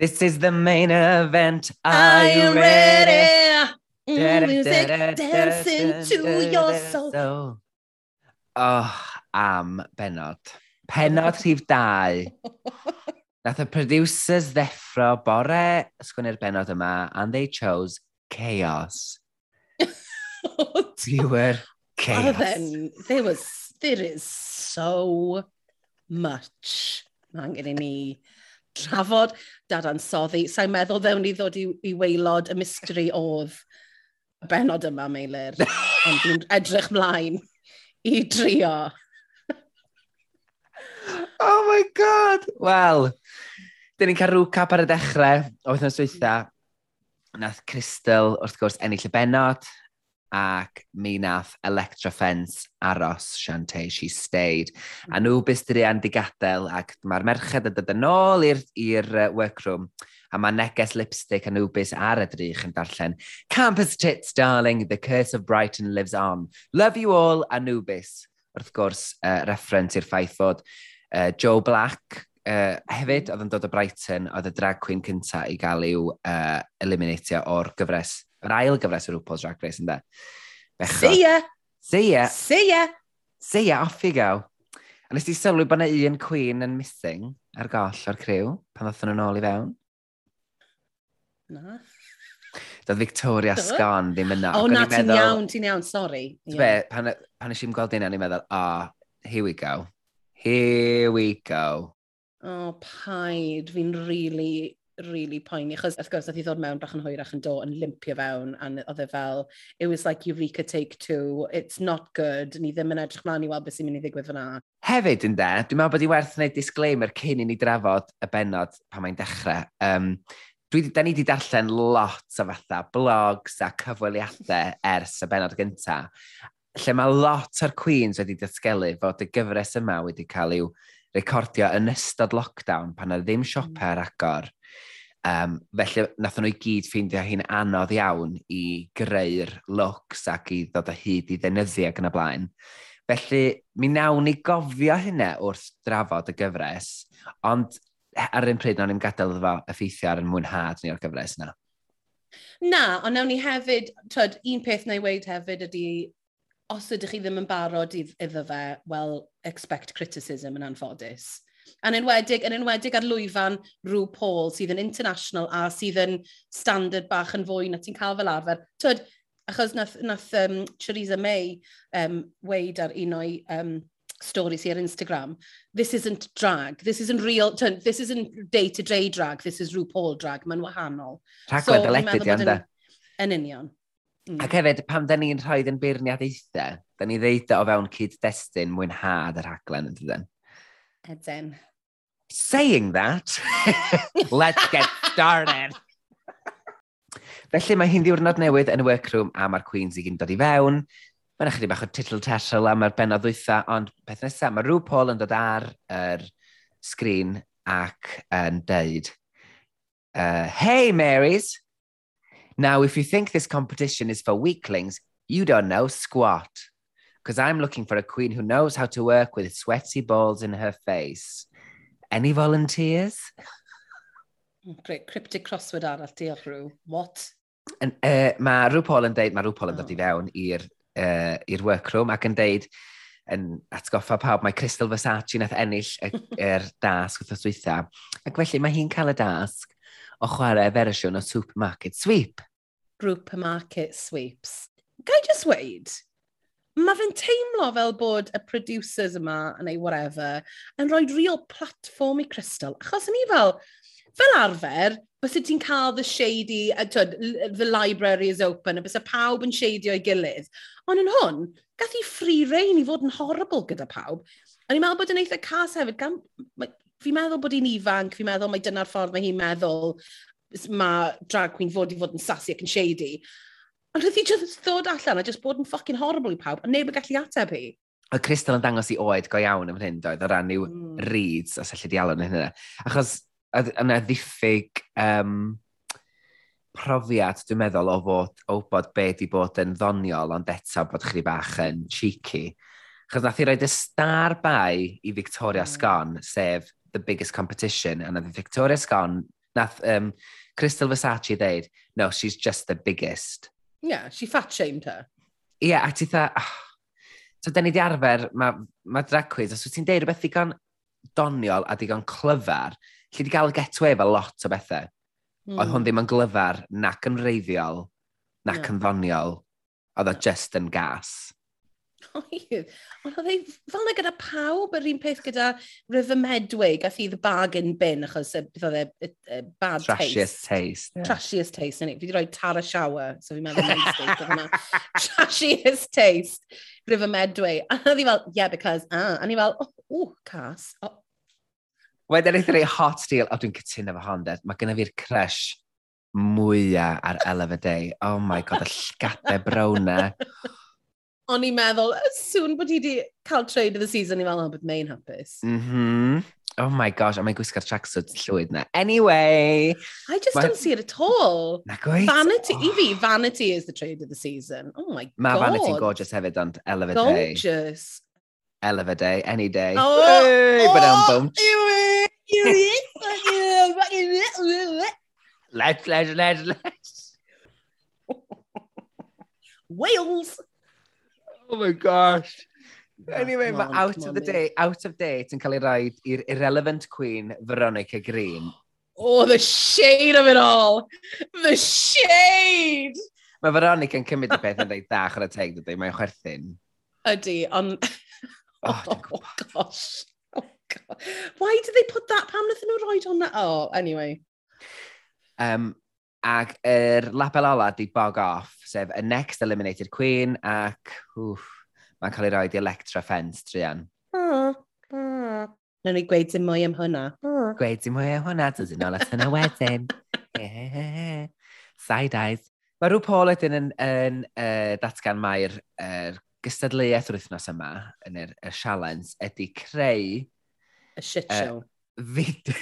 This is the main event. Are, Are you ready? ready? Music dancing to your soul. soul. Oh, am benod. Penod rhif dau. Nath y producers ddeffro bore sgwynnu'r benod yma and they chose chaos. you were chaos. Oh, then, there was, there is so much. Mae angen i ni trafod dadansoddi. Sa'n meddwl ddewn ni ddod i, i weilod y mystery oedd y benod yma, Meilir. Ond dwi'n edrych mlaen i drio. oh my god! Wel, dyn ni'n cael rhyw ar y dechrau o wythnos dweitha. Nath Crystal, wrth gwrs, ennill y benod ac mi nath Electra Fence aros Shantae, she stayed. A nhw bystyrian di gadael ac mae'r merched yn dod yn ôl i'r uh, workroom a mae neges lipstick a nwbus ar y drych yn darllen Campus tits, darling, the curse of Brighton lives on. Love you all, Anubis. Wrth gwrs, uh, reference i'r ffaith fod uh, Joe Black, uh, hefyd oedd yn dod o Brighton, oedd y drag queen cyntaf i gael i'w uh, eliminatio o'r gyfres yr ail gyfres o RuPaul's Drag Race, ynddo? Bechod. See ya! See ya! See ya! See ya, off you go. A nes ti sylwi bod yna un queen yn missing ar goll o'r criw pan ddoth nhw'n ôl i fewn? Na. Doedd Victoria Do. Sgon ddim yna. O, oh, na, ti'n meddwl... iawn, ti'n iawn, sori. Yeah. Be, pan, pan eisiau gweld un, o'n i'n meddwl, oh, here we go. Here we go. O, oh, paid, fi'n really really poeni, achos wrth gwrs, oedd hi ddod mewn bach yn hwyrach yn do, yn limpio fewn, a oedd e fel, it was like Eureka take two, it's not good, ni ddim yn edrych mlaen i weld beth sy'n mynd i ddigwydd fyna. Hefyd ynddo, dwi'n meddwl bod i werth wneud disclaimer cyn i ni drafod y benod pan mae'n dechrau. Um, dwi, da ni wedi darllen lot o fatha blogs a cyfweliadau ers y benod gyntaf, lle mae lot o'r Queens wedi datgelu fod y gyfres yma wedi cael i'w recordio yn ystod lockdown pan oedd ddim mm. siopau ar agor. Um, felly, nath nhw i gyd ffeindio hi'n anodd iawn i greu'r looks ac i ddod o hyd i ddenyddiau ac yn y blaen. Felly, mi nawn ni gofio hynna wrth drafod y gyfres, ond ar un pryd, nawn ni'n gadael iddo fo effeithio ar yn mwynhad ni o'r gyfres yna. Na, ond nawn ni hefyd, twyd, un peth na i weid hefyd ydy, os ydych chi ddim yn barod iddo fe, well, expect criticism yn anffodus. Yn enwedig, yn enwedig ar lwyfan rhyw Paul sydd yn international a sydd yn standard bach yn fwy na ti'n cael fel arfer. Tyd, achos nath, nath um, Theresa May um, weid ar un o'i um, stories here Instagram, this isn't drag, this isn't real, this isn't day-to-day drag, this is RuPaul drag, mae'n wahanol. Rhagwedd so, elected i anda. Yn, yn union. Mm. Ac hefyd, pam da ni'n rhoi yn beirniad eitha, da ni ddeud o fewn cyd-destun mwynhad yr rhaglen yn dydyn. Ydyn. Saying that, let's get started. Felly mae hi'n ddiwrnod newydd yn y workroom a mae'r Queens i gyn dod i fewn. Mae'n achos bach o titl tetl am yr benod ddwytha, ond peth nesaf, mae rhyw Paul yn dod ar yr sgrin ac yn deud, uh, Hey Marys! Now, if you think this competition is for weaklings, you don't know squat because I'm looking for a queen who knows how to work with sweaty balls in her face. Any volunteers? Great cryptic crossword arall, diolch rhyw. What? Yn, uh, mae RuPaul yn deud, mae RuPaul yn dod i oh. fewn i'r uh, i'r workroom ac yn deud, yn atgoffa pawb, mae Crystal Versace nath ennill yr er dasg wrth dwytha. Ac felly mae hi'n cael y dasg o chwarae fersiwn o supermarket sweep. Supermarket sweeps. Gai just weid, mae fe'n teimlo fel bod y producers yma, neu whatever, yn rhoi real platform i Crystal. Achos ni fel, fel arfer, bys ti'n cael the shady, twyd, the library is open, a bys y pawb yn shadio ei gilydd. Ond yn hwn, gath i free reign i fod yn horrible gyda pawb. A ni'n meddwl bod yn eitha cas hefyd, gan, fi'n meddwl bod hi'n ifanc, fi'n meddwl mai dyna'r ffordd mae hi'n meddwl mae drag queen fod i fod yn sassy ac yn shady. Ond roedd hi just ddod allan a just bod yn ffocin horrible i pawb, a neb yn gallu ateb hi. Y Crystal yn dangos i oed go iawn yn hyn, doedd, o ran i'w mm. reeds a syllu dialon yn hynny. Achos yna ddiffyg um, profiad, dwi'n meddwl, o fod o bod be di bod yn ddoniol, ond eto bod chdi bach yn cheeky. Chos nath i roed y star bai i Victoria mm. Scon, sef the biggest competition, a nath Victoria Scon, nath um, Crystal Versace ddeud, no, she's just the biggest. Yeah, she fat-shamed her. Ie, yeah, a ti dda... Oh. Ah. So, da ni di arfer, mae ma drag quiz, os wyt ti'n deud rhywbeth digon doniol a digon clyfar, lle di gael getwe efo lot o bethau. Mm. Oedd hwn ddim yn glyfar, nac yn reiddiol, nac yeah. yn ddoniol. Oedd o just yn gas oedd. Ond oedd ei, fel na gyda pawb, yr un peth gyda River Medway, gath i the bargain bin, achos oedd e bad Trashiest taste. taste. Yeah. Trashiest taste, yn. Fi wedi rhoi Tara Shower, so fi'n meddwl yn oedd yma. Trashiest taste, River Medway. A oedd i fel, yeah, because, ah. A ni fel, oh, oh, cas. Oh. Wedyn eithaf e rei hot deal, o dwi'n cytuno fo Honda, mae gynna fi'r crush mwyaf ar Elef y Day. Oh my god, y llgadau brawna o'n i'n meddwl, sŵn bod hi wedi cael trade of the season, i'n meddwl, oh, bod mae'n hapus. Mm -hmm. Oh my gosh, a mae'n gwisgo'r tracksuit llwyd na. Anyway. I just ma... don't see it at all. Na gweith. Vanity, oh. i fi, oh. vanity is the trade of the season. Oh my ma god. Mae vanity'n gorgeous hefyd, ond elefyd day. Gorgeous. Elefyd day, any day. Oh, hey, oh, but I'm oh, bumped. let's, let's, let's. ledge. Wales. Oh my gosh. Anyway, mae out of the day, out of date yn cael ei rhaid i'r irrelevant queen Veronica Green. Oh, the shade of it all! The shade! Mae Veronica yn cymryd y peth yn dweud da ar y teg, dydy, mae'n chwerthin. Ydy, ond... Oh, oh, gosh. Oh, God. Why did they put that? Pam nath nhw roed hwnna? Oh, anyway. Um, Ac yr er lapel ola di bog off, sef y next eliminated queen ac wff, mae'n cael ei roi di Electra Fence trian. Ah, ah. Oh, oh. Nawr ni gweud dim mwy am hwnna. Oh. Gweud dim mwy am hwnna, dod yn ôl at hynna wedyn. Side eyes. Mae rhyw Paul ydyn yn, yn, uh, datgan mae'r er gystadleuaeth yr wythnos yma, yn yr, er sialens, ydy creu... A shit show. Uh, fid...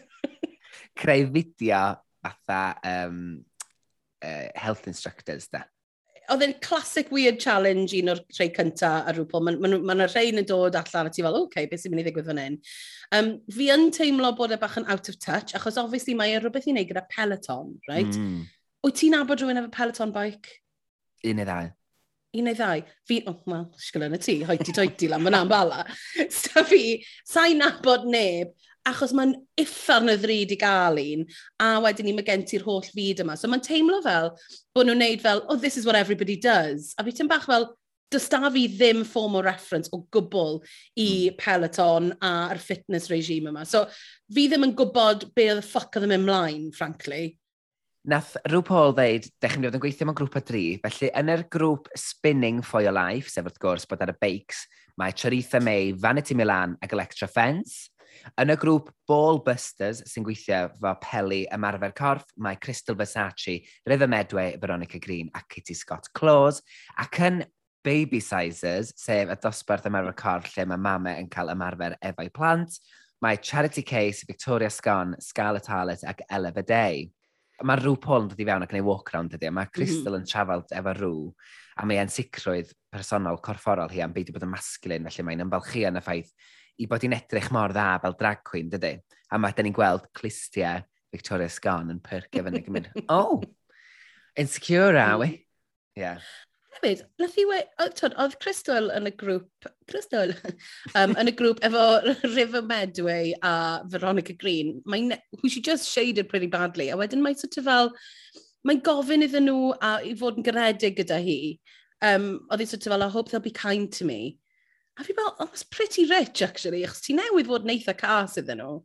creu fideo fatha um, uh, health instructors da. Oedd e'n classic weird challenge un o'r rhai cynta a rhywbeth. Mae'n yna ma, ma rhain yn dod allan a ti fel, oce, okay, beth sy'n mynd i ddigwydd fan hyn. Um, fi yn teimlo bod e bach yn out of touch, achos obviously mae e rhywbeth i wneud gyda Peloton, right? Mm. Wyt ti'n abod rhywun efo Peloton bike? Un neu ddau. Un neu ddau. Fi, oh, wel, sgol yn y ti, hoiti toiti lan, mae'n bala. so fi, sa'n nabod neb, achos mae'n iffarn y ddryd i gael un, a wedyn ni mae gen ti'r holl fyd yma. So mae'n teimlo fel bod nhw'n neud fel, oh, this is what everybody does. A fi ti'n bach fel, does da fi ddim form o reference o gwbl i hmm. Peloton a'r fitness regime yma. So, fi ddim yn gwybod be oedd y ffuck oedd yn mynd mlaen, frankly. Nath rhyw Paul ddeud, dech chi'n bod yn gweithio mewn grŵp o dri, felly yn yr grŵp Spinning for Your Life, sef wrth gwrs bod ar y beics, mae Charitha May, Vanity Milan ac Electra Fence. Yn y grŵp Ball Busters sy'n gweithio fo Peli ymarfer corff, mae Crystal Versace, River Medway, Veronica Green a Kitty Scott Claus, ac yn Baby Sizers, sef y dosbarth ymarfer corff lle mae mamau yn cael ymarfer efo'i plant, mae Charity Case, Victoria Scone, Scarlett Harlett ac Ella Bydei. Mae rhyw Paul yn dod i fewn ac yn ei walk-around ydy, mae mhm. Crystal mm -hmm. yn trafod efo rhyw, a mae ansicrwydd personol corfforol hi am beidio bod yn masculin, felly mae'n ymbalchu yn y ffaith i bod hi'n edrych mor dda fel drag queen, dydy. A mae ni'n gweld clistiau Victoria Sgon yn pyrcio fyny gymryd. oh! Insecure, a we? Yeah. Hefyd, nath i we... Oedd Crystal yn y grŵp... Crystal! um, yn y grŵp efo River Medway a Veronica Green, Mae'n... who she just shaded pretty badly. A wedyn mae'n sort of fel... Mae'n gofyn iddyn nhw a, i fod yn garedig gyda hi. Um, oedd hi sort of fel, I hope they'll be kind to me. A fi fel, oh, it's pretty rich actually, achos ti newydd fod neitha cas iddyn nhw.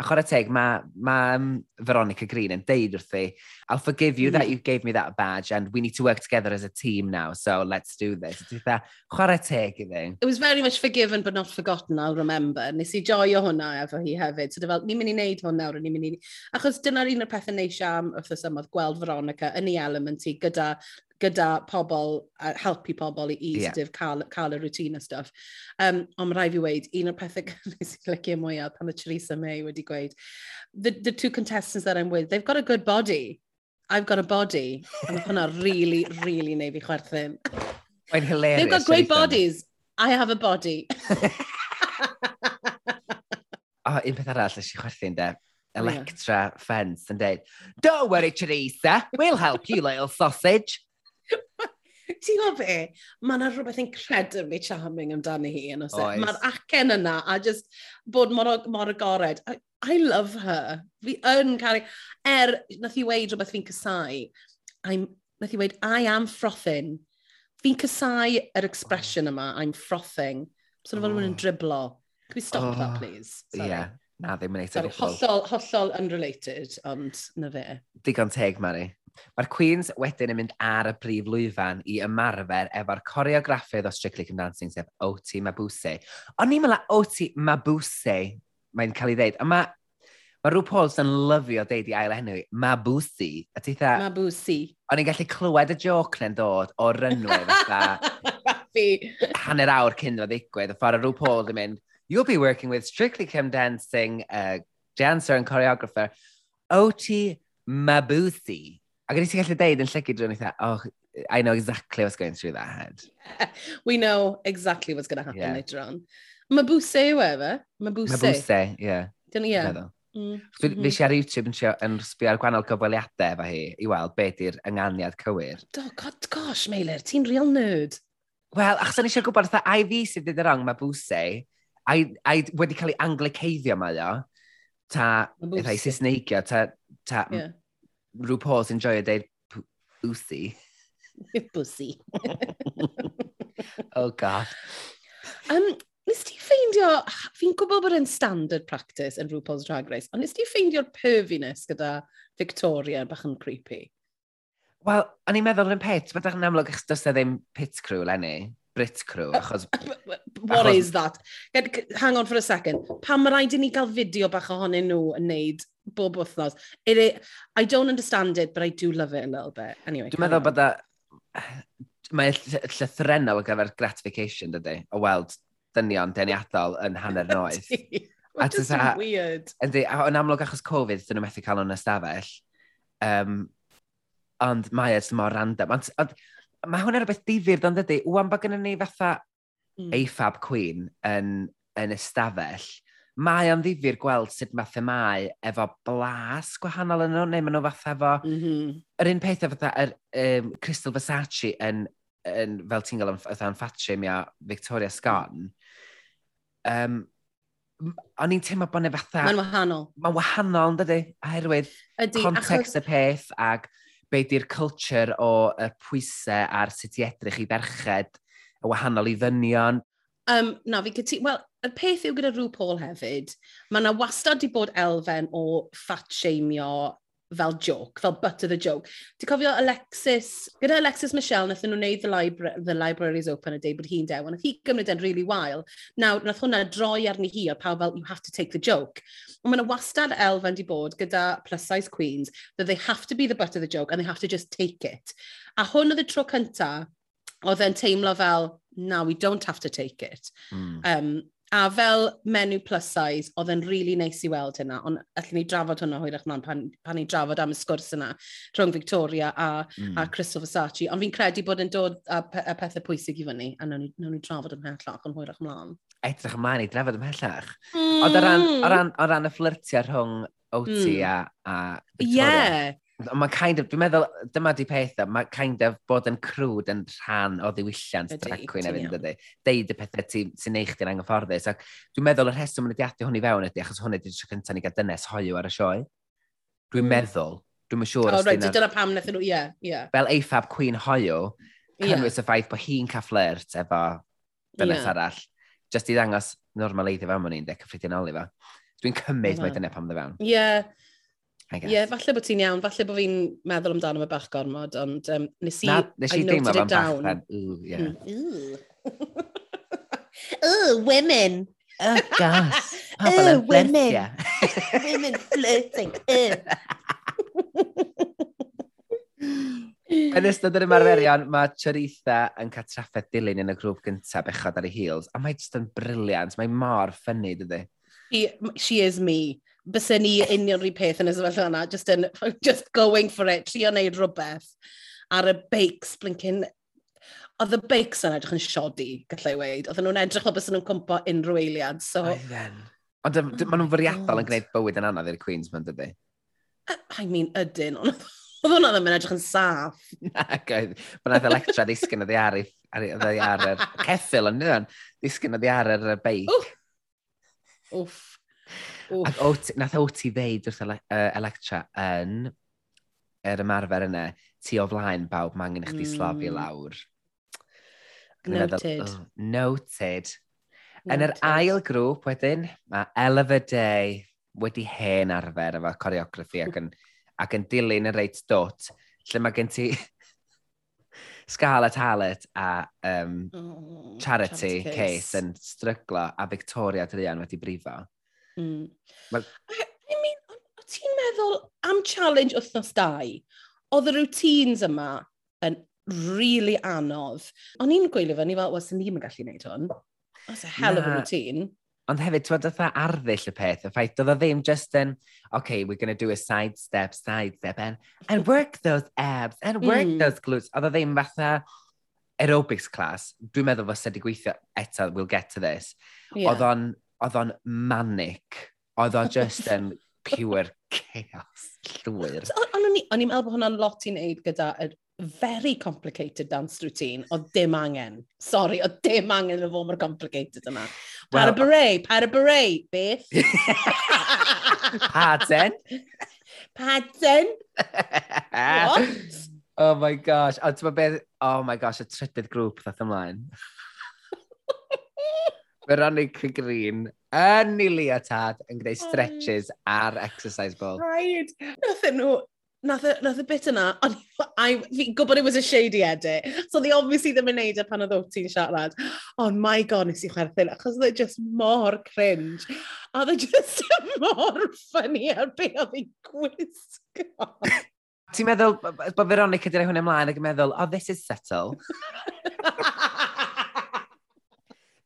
A chwarae teg, mae ma, um, Veronica Green yn deud wrthi, I'll forgive you mm. that you gave me that badge and we need to work together as a team now, so let's do this. Dda, chwarae teg iddi. It was very much forgiven but not forgotten, I'll remember. Nes i joio hwnna efo hi hefyd. So fel, ni'n mynd i wneud hwn nawr, ni'n mynd i... Achos dyna'r un o'r pethau neis am wrth ysymod gweld Veronica yn ei element i gyda gyda pobl, a helpu pobl i eastif yeah. cael, cael y routine a stuff. Um, ond rhaid fi weid, un o'r pethau nes i lycio mwyaf pan y Theresa May wedi gweud, the, the two contestants that I'm with, they've got a good body. I've got a body. And hwnna really, really neu fi chwerthin. Mae'n hilarious. They've got great bodies. I have a body. oh, un peth arall ys i chwerthin de. Electra yeah. Fence yn dweud, Don't worry, Teresa, we'll help you, little sausage. Ti'n gwybod be? Mae yna rhywbeth incredibly charming amdani hi yn e? oes. Mae'r acen yna a just bod mor, mor agored. I, I love her. Fi yn cael... Er, nath i weid rhywbeth fi'n cysau. I'm, nath i weid, I am frothing. Fi'n cysau yr expression yma, I'm frothing. So oh. fel rhywun yn driblo. Can we stop oh. that, please? Sorry. Yeah. Na, ddim yn eitha Hollol, hollol unrelated, ond na fe. Digon teg, Mari. Mae'r Queens wedyn yn mynd ar y brif lwyfan i ymarfer efo'r coreograffydd o Strictly Come Dancing, sef Oti Mabuse. Ond ni'n meddwl Oti Mabuse, mae'n cael ei ddeud, Ond mae ma rhyw Pauls yn lyfio deud i ail enw, Mabusi. A ti dda... Mabusi. O'n i'n gallu clywed y joc na'n dod o'r rynwyr fatha... hanner awr cyn o ddigwydd. Y ffordd rhyw Paul yn mynd, you'll be working with Strictly Come Dancing, uh, dancer and choreographer, Oti Mabuse. Ac wedi ti gallu deud yn llygyd drwy'n eitha, oh, I know exactly what's going through that head. Yeah, we know exactly what's going to happen yeah. later on. Mabuse yw e fe? Mabuse. Mabuse, ie. Dyna ie. Mm. Fi -hmm. eisiau ar YouTube yn, yn sbio ar gwannol gyfweliadau efo hi i weld beth yw'r ynganiad cywir. Do, god gosh, Meilir, ti'n real nerd. Wel, achos o'n eisiau gwybod, a i fi sydd wedi rong, mae bwse, a i wedi cael ei angliceiddio mae o, ta, rhai Saesneigio, ta, ta yeah. RuPaul's enjoy a day deud pussy. Oh god. Um, nes ti ffeindio, fi'n gwybod bod yn standard practice yn RuPaul's Drag Race, ond nes ti ffeindio'r perviness gyda Victoria bach yn creepy? Wel, o'n i'n meddwl yn pit, bod yn amlwg eich dys ddim pit crew lenni. Brit crew, achos... What achos... is that? Get, hang on for a second. Pam mae rhaid i ni gael fideo bach ohonyn nhw yn neud bob wythnos? It, it, I don't understand it, but I do love it a little bit. Anyway, Dwi'n meddwl bod Mae llythrenol ar gyfer gratification, dydy, o weld dynion deniadol yn hanner noeth. Which is weird. Ydy, yn amlwg achos Covid, dyn nhw methu cael nhw'n ystafell. Um, ond mae e'n mor random. Ond, ond mae hwnna rhywbeth difyr, ond dydy. wwan bod gennym ni fatha mm. AFAB Queen yn, yn ystafell, mae o'n ddifyr gweld sut mae themau efo blas gwahanol yn nhw, neu maen nhw fatha efo... Mm -hmm. Yr un peth fatha, yr, um, Crystal Versace yn, yn fel ti'n gael yn ffatrim ia Victoria Scott. Um, o'n i'n teimlo bod ne fatha... Mae'n wahanol. Mae'n wahanol, yn dydy, oherwydd Ydy, context y peth ag be di'r culture o y pwysau a'r sut i edrych i ferched y wahanol i ddynion. Um, na, fi gyda Wel, y peth yw gyda rhyw Paul hefyd, mae yna wastad di bod elfen o fat-shamio fel joke, fel butt of the joke. Ti'n cofio Alexis, gyda Alexis Michelle, nath nhw wneud the, libra the Libraries Open a day, bod hi'n dew, a nath hi gymryd e'n really wild. Nawr, nath hwnna droi arni hi a pawb fel, you have to take the joke. Ond mae yna wastad elfen di bod gyda plus-size queens that they have to be the butt of the joke and they have to just take it. A hwn oedd y tro cynta, oedd e'n teimlo fel, now we don't have to take it. Mm. Um, A fel menu plus size, oedd yn rili really neis i weld hynna, ond allwn ni drafod hwnna hwyrach mlaen pan, pan ni drafod am y sgwrs yna rhwng Victoria a, mm. a Crystal Versace, ond fi'n credu bod yn dod a, pe a pethau pwysig i fyny, a nawn ni, nawn ni drafod ymhellach yn hwyrach mlaen. Edrych ymlaen i drafod ymhellach. Mm. Ond o ran, o hmm. ran, o ran y fflirtiau rhwng OT mm. a, a Victoria. Ie, yeah mae kind of, dwi'n meddwl, dyma di pethau, e, mae kind of bod yn crwd yn rhan o ddiwylliant drag queen efo, dydy. Deud y pethau sy'n ti neich di'n anghyfforddus. Ac dwi'n meddwl y rheswm yn y diadio hwn i fewn ydy, achos hwn ydy'r tro cyntaf ni gael dynes hoiw ar y sioe. Dwi'n mm. meddwl, dwi'n siŵr... O, rhaid, dyna pam wnaethon nhw, ie, ie. Fel eifab queen hoiw, cynnwys yeah. y ffaith bod hi'n cael flirt efo dynes yeah. arall. Just i ddangos normaleiddio fewn mwyn i'n de, cyffredinol i fe. Dwi'n cymryd mae dyna pam dda fewn. Ie. Yeah. I guess. Ie, yeah, falle bod ti'n iawn, falle bod fi'n meddwl amdano fe bach gormod, ond um, nes i, Na, nes i, I noted it down. Bach, ooh, yeah. Mm, ooh. ooh, women. Oh, gosh. Oh, women. women flirting. Yn ystod yr ymarferion, mae Choritha yn cael traffaeth dilyn yn y grŵp gyntaf bechod ar ei heels, a mae jyst yn briliant, mae mor ffynnu, dydy. She, she is me bys ni union rhyw peth yn y sefyllfa yna, just, in, just going for it, trio wneud rhywbeth ar y beics blincyn oedd y beics yn edrych yn siodi, gallai weid. Oedden nhw'n edrych o bys nhw'n cwmpo unrhyw eiliad. So... Oh, oedden. Ond oh maen nhw'n fariadol yn gwneud bywyd yn anodd i'r Queens, mae'n dydy? I mean, ydyn. Oedd hwnna ddim yn edrych yn saff. Ac oedd. Mae'n edrych electra ddisgyn oedd ar ar yr ceffil yn dydyn. Disgyn oedd ar yr beic. Wff. Ac o, nath o ti ddeud wrth ele, uh, Electra yn yr ymarfer yna, ti o flaen bawb, mae angen i chdi mm. slafu lawr. Noted. Meddwl, oh, noted. Yn yr ail grŵp wedyn, mae Eleva Day wedi hen arfer efo coreograffi ac yn, ac yn dilyn y reit dot, lle mae gen ti Scarlett Hallett a um, oh, Charity, Charity Case yn stryglo a Victoria Drian wedi brifo. Mm. Well, I, I mean, o ti'n meddwl am challenge wythnos dau? Oedd y routines yma yn really anodd. O'n i'n gwylio fe, ni fel, wel, sy'n yn gallu gwneud hwn. That's a hell of a routine. Ond hefyd, ti'n dweud arddull y peth, y ffaith oedd o ddim just yn, okay, we're going to do a side step, side step, and, and work those abs, and work mm. those glutes. Oedd o ddim fatha aerobics class, dwi'n meddwl fos wedi gweithio eto, we'll get to this. Yeah. Oedd o'n oedd o'n manic. Oedd o just yn pure chaos llwyr. O'n i'n meddwl bod hwnna'n lot i wneud gyda y very complicated dance routine o dim angen. Sorry, o dim angen y fo mor complicated yma. Para y well, beret, para beret, beth? Pardon? Pardon? What? Oh my gosh. A ti'n beth, oh my gosh, y trydydd grŵp ddath ymlaen. Veronica Green yn ei leotard yn gwneud stretches ar exercise ball. Rhaid. Nath nhw, nath y, nath y bit yna, ond fi'n gwybod it was a shady edit, so they obviously ddim yn neud e pan oedd o ti'n siarad. Oh my god, nes i chwerthin, achos oedd e just mor cringe. A oedd e just mor funny ar be oedd hi'n gwisgo. Ti'n meddwl bod Veronica dyna hwn ymlaen ac yn meddwl, oh, this is subtle.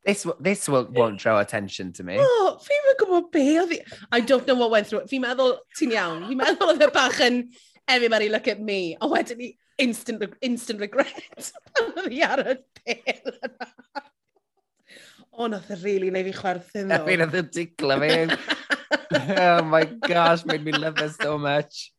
This, this will, won't draw attention to me. Oh, fi'n mynd gwybod be oedd hi... I don't know what went through it. Fi'n meddwl, ti'n iawn. Fi'n meddwl oedd y bach yn everybody look at me. A wedyn ni instant, instant regret. Pan oedd hi ar y pel yna. O, nath y rili neu fi chwerthin ddo. Fi'n nath y e digla fi. oh my gosh, made me love her so much.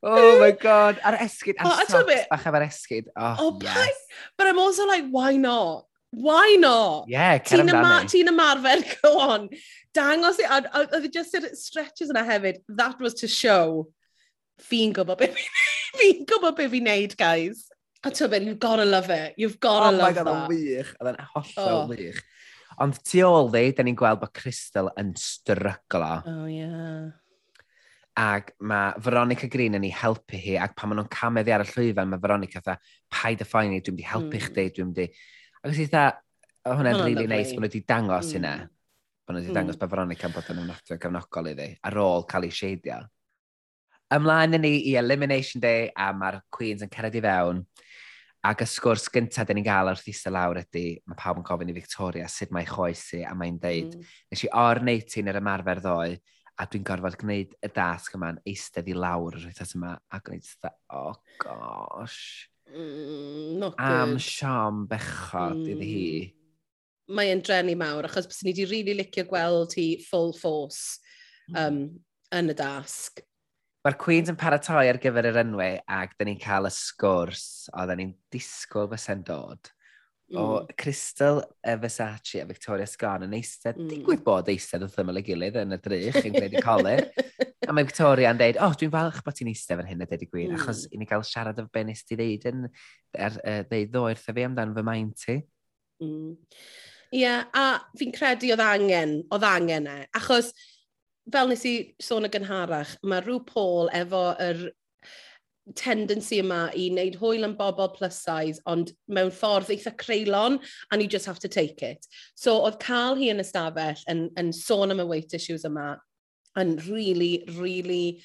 Oh my god, ar esgyd, ar oh, socks bach efo'r esgyd. Oh, oh yes. But I'm also like, why not? Why not? Yeah, cer amdani. Ti'n ymarfer, go on. Dangos i, oedd e just yr stretches yna hefyd, that was to show fi'n gwybod beth fi'n gwybod beth fi'n neud, guys. A ti'n bit, you've got to love it. You've got to oh love God, that. Oh my god, o'n wych. Oedd yn hollol oh. wych. Ond tu ôl ddi, da ni'n gweld bod Crystal yn stryglo. Oh, yeah. Ac mae Veronica Green yn ei helpu hi, ac pan maen nhw'n camu ddi ar y llwyfan, mae Veronica dda, paid y ffaen i, dwi'n di helpu mm. chdi, hmm. dwi'n di... Dwi Ac oedd eitha, o hwnna'n rili neis bod nhw wedi dangos mm. hynna. Bod nhw wedi hmm. dangos mm. ba Veronica yn bod yn ymwneud gefnogol iddi, ar ôl cael ei sheidio. Ymlaen yn ni i Elimination Day a mae'r Queens yn cered i fewn. Ac y sgwrs gyntaf dyn ni'n gael wrth isa lawr ydy, mae pawb yn gofyn i Victoria sut mae choesi a mae'n deud, mm. nes i o'r neityn yr ymarfer ddoe, a dwi'n gorfod gwneud y dasg yma'n eistedd i lawr yr wythnos yma, a gwneud o oh, gosh. Mm, not good. Siom bechod mm. iddi hi. Mm. Mae e'n drenu mawr, achos bys ni wedi rili really licio gweld hi full force um, yn y dasg. Mae'r Queens yn paratoi ar gyfer yr enwau ac da ni'n cael y sgwrs o da ni'n disgwyl fysa'n dod o mm. Crystal uh, Versace a Victoria Sgan yn eistedd, mm. digwydd bod eistedd wrth ymwyl ei gilydd yn y drych yn gwneud i colir, A mae Victoria yn dweud, oh, dwi'n falch bod ti'n eistedd fan hyn a dweud i gwir, mm. achos i ni gael siarad o be nes ti ddeud yn er, er, ddeud ddo wrtha fi amdan fy maen ti. Mm. Ie, yeah, a fi'n credu oedd angen, oedd angen e, achos fel nes i sôn y gynharach, mae rhyw Paul efo yr tendency yma i wneud hwyl yn bobl plus size, ond mewn ffordd eitha creulon, and you just have to take it. So, oedd cael hi yn ystafell yn, yn sôn am y weight issues yma, yn really, really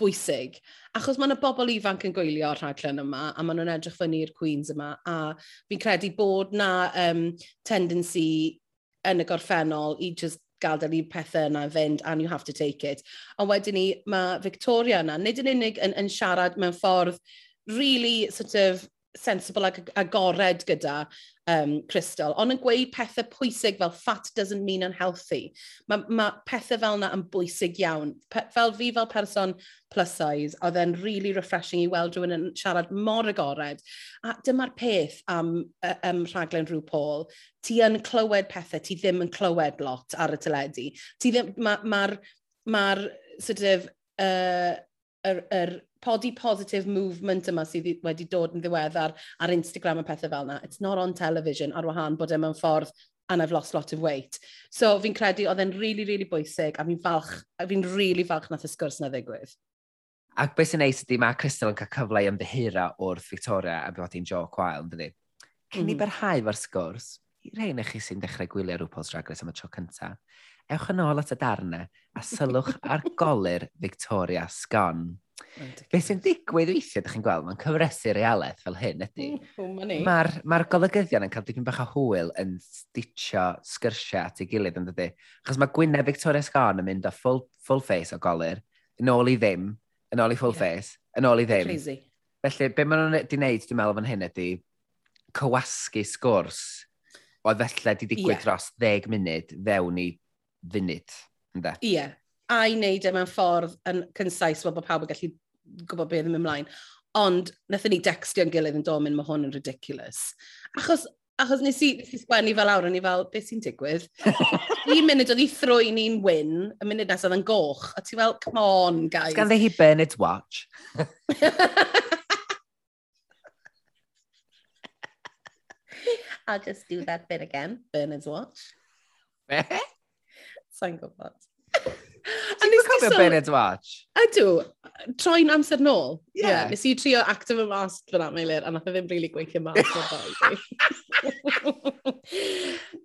bwysig. Achos mae yna bobl ifanc yn gwylio o'r rhaglen yma, a maen nhw'n edrych fyny i'r Queens yma, a fi'n credu bod na um, tendency yn y gorffennol i just gadael i'r pethau yna fynd and you have to take it. Ond wedyn ni, mae Victoria yna, nid yn unig yn, yn siarad mewn ffordd really sort of sensible ag agored gyda um, Crystal, ond yn gweud pethau pwysig fel fat doesn't mean unhealthy. Mae ma pethau fel yna yn bwysig iawn. Pe, fel fi fel person plus size, oedd e'n really refreshing i weld rhywun yn siarad mor agored. A dyma'r peth am um, rhaglen rhyw Paul. Ti yn clywed pethau, ti ddim yn clywed lot ar y teledu. Mae'r ma, ma, r, ma r, sort of, uh, yr, yr podi positive movement yma sydd wedi dod yn ddiweddar ar Instagram a pethau fel yna. It's not on television ar wahân bod e yma'n ffordd and I've lost a lot of weight. So fi'n credu oedd e'n really, really bwysig a fi'n falch, a fi'n really falch nath y sgwrs na ddigwydd. Ac beth sy'n neis ydy mae Crystal yn cael cyfle i ymddihira wrth Victoria a bod hi'n jo chwael, yn dydi? Cyn mm. i berhau fo'r sgwrs, i rhain i chi sy'n dechrau gwylio rhyw Drag Race am y tro cyntaf, ewch yn ôl at y darnau a sylwch ar golir Victoria Sgon. Be sy'n digwydd weithiau, ydych chi'n gweld, mae'n cyfresu realaeth fel hyn ydy. Mae'r ma golygyddion yn cael dipyn bach o hwyl yn stitio sgyrsiau at ei gilydd yn dydy. Achos mae Gwyneb Victoria Sgon yn mynd o full, full face o golir, yn ôl i ddim, yn ôl i full yeah. face, yn ôl i ddim. Crazy. Felly, be maen nhw'n di wneud, dwi'n meddwl fan hyn ydy, cywasgu sgwrs oedd felly wedi digwydd yeah. dros 10 munud fewn i funud. Ie, yeah. a i wneud e mewn ffordd yn cynsais fel bod pawb yn gallu gwybod beth ddim ymlaen. Ond, nathon ni dextio'n gilydd yn domyn, mae hwn yn ridiculous. Achos achos nes i, nes i sgwennu fel awr, o'n i fel, beth sy'n digwydd? un munud oedd i thrwy'n ni'n win, y munud nes oedd yn goch, a ti fel, come on, guys. Gan dde hi Bernard's watch. I'll just do that bit again, Bernard's watch. Be? Sa'n gwybod. Ti'n gwybod cofio Bennett Watch? Ydw, troi'n amser nôl. Ie. Yeah. Yeah, nes i trio acto fy mas fyna, Meilir, a nath e ddim really gweithio mas.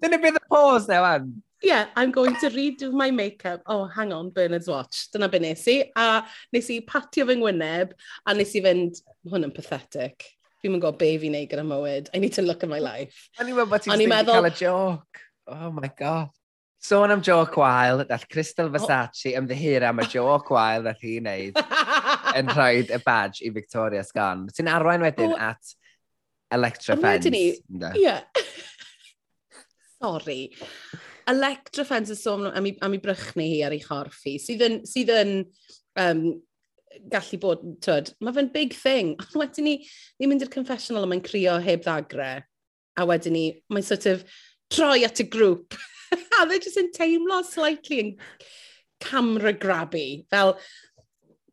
Dyna bydd y pause now, man? Yeah, I'm going to redo my makeup. Oh, hang on, Bernard's watch. Dyna be nes i. A nes i patio fy ngwyneb, a nes i fynd, hwn yn pathetic. Fi'n mynd go be fi'n neud gyda mywyd. I need to look at my life. O'n i'n meddwl bod ti'n meddwl... cael y. Oh my god. Sôn am Joe Gwael, dath Crystal Versace oh. ymddihir am y Joe Gwael dath hi'n neud yn rhoi y badge i Victoria Sgan. Ti'n arwain wedyn oh. at Electra Fence. Ie. Yeah. Sorry. Electra Fence yn sôn am, am i brychni hi ar ei chorffi, sydd yn, sydd yn um, gallu bod, twyd, mae fe'n big thing. Ond wedyn ni, ni'n mynd i'r confessional a mae'n crio heb ddagre. A wedyn ni, mae'n sort of troi at y grŵp. a dde jyst yn teimlo slightly yn camera grabby. Fel,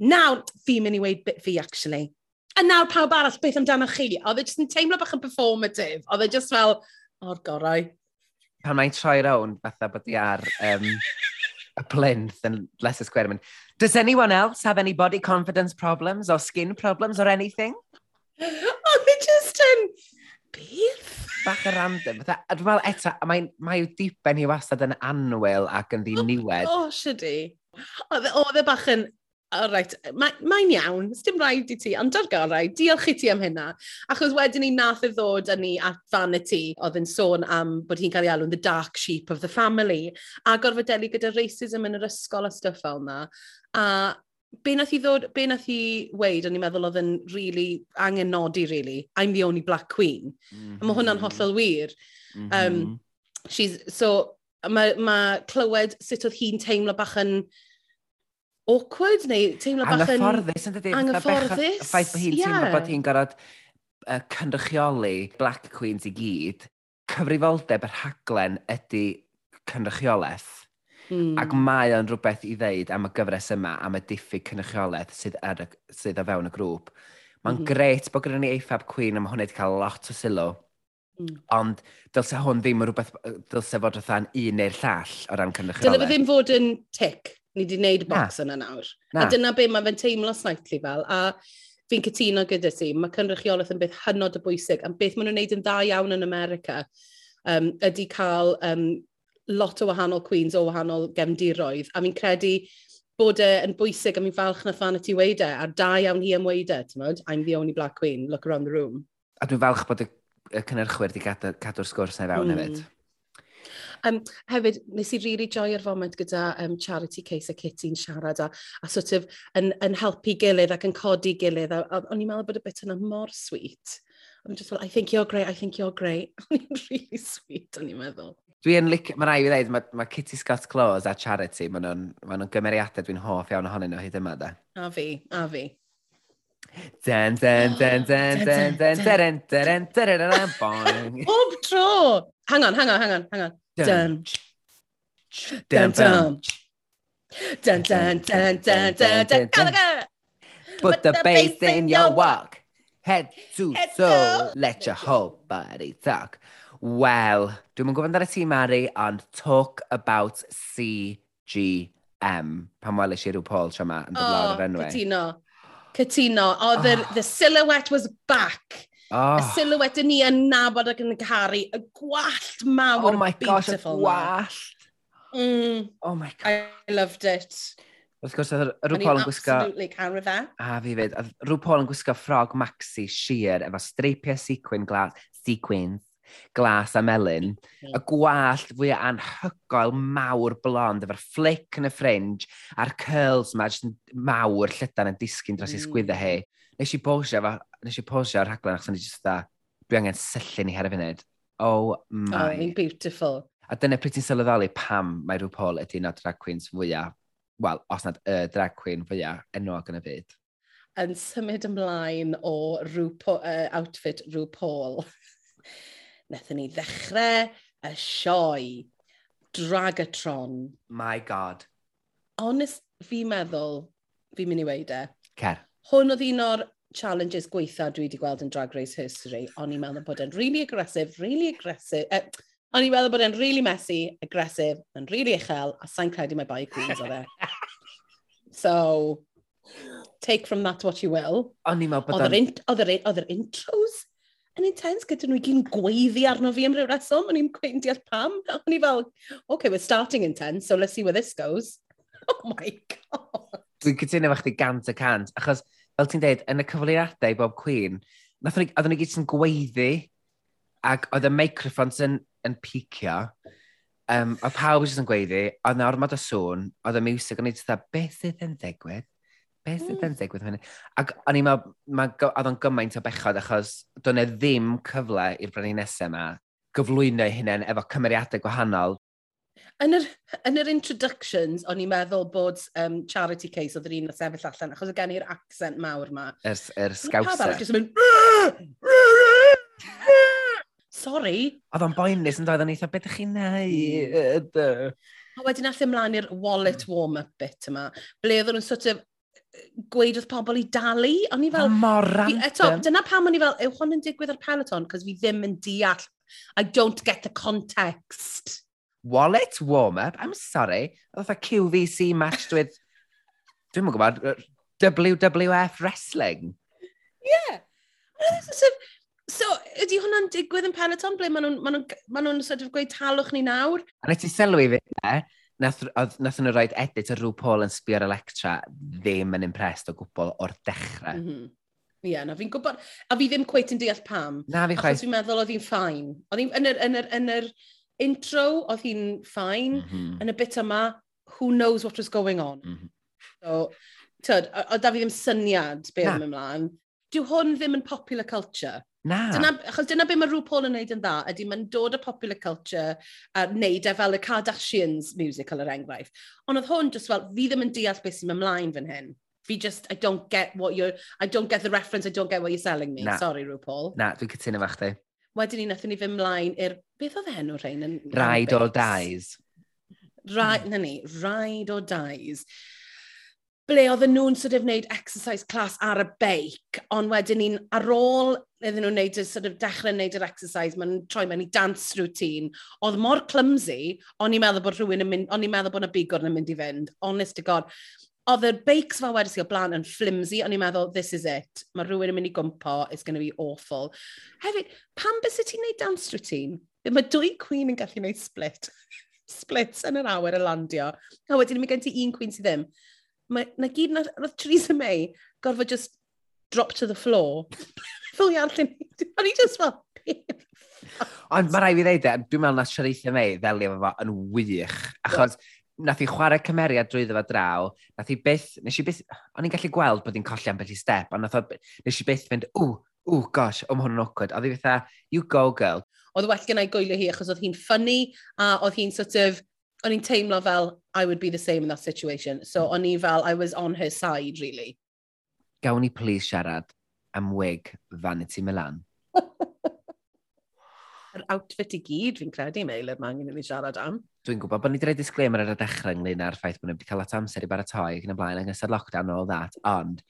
nawr fi'n mynd i weid bit fi actually. A nawr pawb arall beth amdano chi. Oedd e jyst yn teimlo bach yn performative. Oedd e jyst fel, o'r gorau. Pan mae'n troi rawn, fatha bod i ar um, a plinth yn Leicester Square. Mynd, Does anyone else have any body confidence problems or skin problems or anything? Oedd e jyst yn, beth? bach yn random. A dwi'n meddwl eto, mae, mae diben hi wastad yn anwyl ac yn ddiniwed. O, oh, sydi. E, oedd e bach yn Alright, mae'n mae iawn, dim rhaid i ti, ond dargarau, diolch i ti am hynna. Achos wedyn ni nath y ddod yn ni at Vanity, oedd yn sôn am bod hi'n cael ei alw'n the dark sheep of the family, a gorfod deli gyda racism yn yr ysgol a stuff fel yna. A be nath i ddod, be nath i weid, o'n i'n meddwl oedd yn really angen nodi, really, I'm the only black queen. Mm -hmm. A mae hwnna'n mhm. hollol wir. Mm -hmm. um, mhm. she's, so, mae ma clywed sut oedd hi'n teimlo bach yn awkward, neu teimlo bach yn... Anghyfforddus, yn dydy? Anghyfforddus, ie. Ffaith bod hi'n yeah. teimlo bod hi'n gorfod uh, cynrychioli black queens i gyd, cyfrifoldeb yr haglen ydy cynrychiolaeth Mm. Ac mae o'n rhywbeth i ddeud am y gyfres yma, am y diffyg cynrychiolaeth sydd, ar sydd o fewn y grŵp. Mae'n mm. gret bod gyda ni eithaf Queen am hwnna wedi cael lot o sylw. Mm. Ond dylse hwn ddim yn rhywbeth, dylse fod rhywbeth un neu'r llall o ran cynrychiolaeth. Dyle fe ddim fod yn tic. Ni wedi gwneud box yna nawr. Na. A dyna be mae fe'n teimlo slightly fel. A fi'n cytuno gyda ti, mae cynrychiolaeth yn beth hynod o bwysig. A beth maen nhw'n gwneud yn dda iawn yn America um, ydy cael um, lot o wahanol queens o wahanol gefndiroedd, a fi'n credu bod e yn bwysig, a mi'n falch na fan y ti weid e, a da iawn hi am weid e, ti'n modd? I'm the only black queen, look around the room. A dwi'n falch bod y, y cynnyrchwyr wedi cadw'r cadw sgwrs na fewn mm. hefyd. Um, hefyd, nes i rili really joio'r foment gyda um, Charity Case a Kitty'n siarad a, a sort of yn, yn helpu gilydd ac yn codi gilydd. A, a, o'n i'n meddwl bod y bit yna mor sweet. I'm just like, I think you're great, I think you're great. O'n i'n really sweet, o'n i'n meddwl dwi'n lic... mae rai i ddeud, mae, mae Kitty Scott Claws a Charity, mae nhw'n ma nhw gymeriadau dwi'n hoff iawn ohonyn nhw hyd yma, da. A fi, a fi. Den, den, den, den, den, den, den, den, den, den, boing. Bob tro! Hang on, hang on, hang on, hang on. Dun. Dun, dun. Dun, dun, dun, dun, dun, dun, dun, Put the bass in your walk. Head to toe, let your whole body talk. Wel, dwi'm yn gwybod ar y tîm Mari, ond talk about CGM. Pan wel i rhyw Paul tro yma yn dod oh, lawr yr enwau. Cytuno. Cytuno. Oh, the, oh. the silhouette was back. Oh. Y ah. silhouette ni yn nabod ac yn caru. Y gwallt mawr. Oh my gosh, y gwallt. Mm. Oh my god. I loved it. Wrth gwrs, oedd rhyw Paul yn gwisgo... Absolutely can with that. A fi fyd. Oedd rhyw Paul yn gwisgo ffrog maxi sheer efo streipiau sequin glas. Sequins glas a melyn, y gwallt fwy anhygoel mawr blond, efo'r flic yn y fringe, a'r curls ma, jyst yn mawr llydan yn disgyn dros mm. ei sgwydda hi. Nes i posio, fa, nes i posio ar rhaglen achos o'n i jyst dda, dwi angen syllun i her y funud. Oh my. Oh, beautiful. A dyna pryd ti'n sylweddoli pam mae rhyw Paul ydy un o drag queens fwyaf, wel, os nad y drag queen fwyaf enwog yn y byd. Yn symud ymlaen o rhyw uh, outfit rhyw Paul. wnaethon ni ddechrau y sioe Dragatron. My God. Honest, fi meddwl, fi'n mynd i weid e. Cer. Hwn oedd un o'r challenges gweitha dwi wedi gweld yn Drag Race History. O'n i'n meddwl bod e'n really aggressive, really aggressive. Uh, o'n i'n meddwl bod e'n really messy, aggressive, yn really uchel, a sa'n credu mae bai queens o e. so, take from that what you will. O'n i'n meddwl bod e'n... Oedd yr intros yn intense gyda nhw i gyn gweiddi arno fi am ryw reswm, o'n i'n gwein deall pam. O'n i fel, okay, we're starting intense, so let's see where this goes. Oh my god. Dwi'n cytuno efo chdi gant y cant, achos fel ti'n deud, yn y cyfleiriadau bob Queen, nath ni, oedden ni gyd sy'n gweiddi, ac oedd y microphones yn, yn picio, um, oedd pawb jyst yn gweiddi, oedd na ormod o sŵn, oedd y music yn ei dda, beth sydd yn ddigwydd? beth sydd hmm. yn digwydd hynny? Ac o'n i'n meddwl, ma, oedd o'n gymaint o bechod achos doedd ne ddim cyfle i'r brenhinesau yma gyflwyno hunain efo cymeriadau gwahanol. Yn yr, yn yr introductions, o'n i'n meddwl bod um, charity case oedd yr un o sefyll allan, achos o gen i'r accent mawr ma. Yr er, er mynd... Sorry. Oedd o'n boenus yn dod o'n eitha, beth ydych chi'n neud? Hmm. A wedyn allan ymlaen e i'r wallet warm-up bit yma, ble oedden nhw'n sort of gweud wrth pobl i dalu. O'n i fel... Mor random. Eto, dyna pam o'n i fel, yw hwn yn digwydd ar Peloton? Cos fi ddim yn deall. I don't get the context. Wallet warm-up? I'm sorry. Oedd a QVC matched with... Dwi'n mwyn gwybod, WWF Wrestling. Yeah. So, ydy hwnna'n digwydd yn Peloton ble maen nhw'n ma nhw, ma nhw sort of gweud talwch ni nawr? A nes i sylwi fi, nath, oedd, nath nhw roed edit o rhyw Paul yn sbio ar Electra ddim yn impressed o gwbl o'r dechrau. Mm -hmm. Ie, yeah, na fi'n gwybod, a fi ddim cweith yn deall pam. Na fi chwaith. Achos fi'n meddwl oedd hi'n ffain. Oedd hi'n, yn yr, yn yr, yn yr intro, oedd hi'n ffain. Mm -hmm. Yn y bit yma, who knows what was going on. Mm -hmm. So, tyd, oedd da fi ddim syniad beth am ymlaen. Dyw hwn ddim yn popular culture. Na. Dyna, achos dyna be mae Rhw Paul yn neud yn dda, ydy mae'n dod o popular culture a wneud e fel y Kardashians musical er enghraifft. Ond oedd hwn just fel, fi ddim yn deall beth sy'n ymlaen fan hyn. Fi just, I don't get what you're, I don't get the reference, I don't get what you're selling me. Na. Sorry, RuPaul. Paul. Na, dwi'n cytuno fach chdi. Wedyn ni, nathon ni fy mlaen i'r, beth oedd enw rhain? Rhaid o Dies. Rhaid, na ni, Rhaid o Dies ble oedden nhw'n sort of wneud exercise class ar y beic, ond wedyn ni'n ar ôl iddyn nhw'n neud, sort of dechrau wneud yr exercise, mae'n troi mewn i dance routine. Oedd mor clumsy, o'n i'n meddwl bod rhywun yn mynd, o'n i'n meddwl bod yna bigwr yn mynd i fynd, honest to god. Oedd y beics fel wedys i o blaen yn flimsy, o'n i'n meddwl, this is it. Mae rhywun yn mynd i gwmpo, it's going to be awful. Hefyd, pam bys ti'n neud dance routine? Mae dwy queen yn gallu neud split. splits yn yr awyr y landio. A wedyn mi gen ti un queen sydd ddim mae, na gyd na, roedd Theresa May gorfod just drop to the floor. Fel iawn lle ni. O'n i just fel, Ond mae rai fi ddeud e, dwi'n meddwl na Siareithio May ddelio fo yn wych. Achos nath i chwarae cymeriad drwyddo fo draw, nath i byth, nes i byth, o'n i'n gallu gweld bod hi'n colli am beth i step, ond nath o, nes i byth fynd, ww, ww, gosh, o, mae hwn yn awkward. Oedd hi fatha, you go girl. Oedd well gen i gwylio hi achos oedd hi'n ffynnu, a oedd hi'n sort of, o'n i'n teimlo fel, I would be the same in that situation. So hmm. o'n i fel, I was on her side, really. Gawn ni please siarad am wig Vanity Milan. Yr outfit i gyd fi'n credu, Meila, mae angen i ni siarad am. Dwi'n gwybod bod ni wedi rhoi disclaimer ar y dechrau ynglyn â'r ffaith bod ni wedi cael at amser i baratoi ac yn y blaen yng Nghysau lockdown all that, ond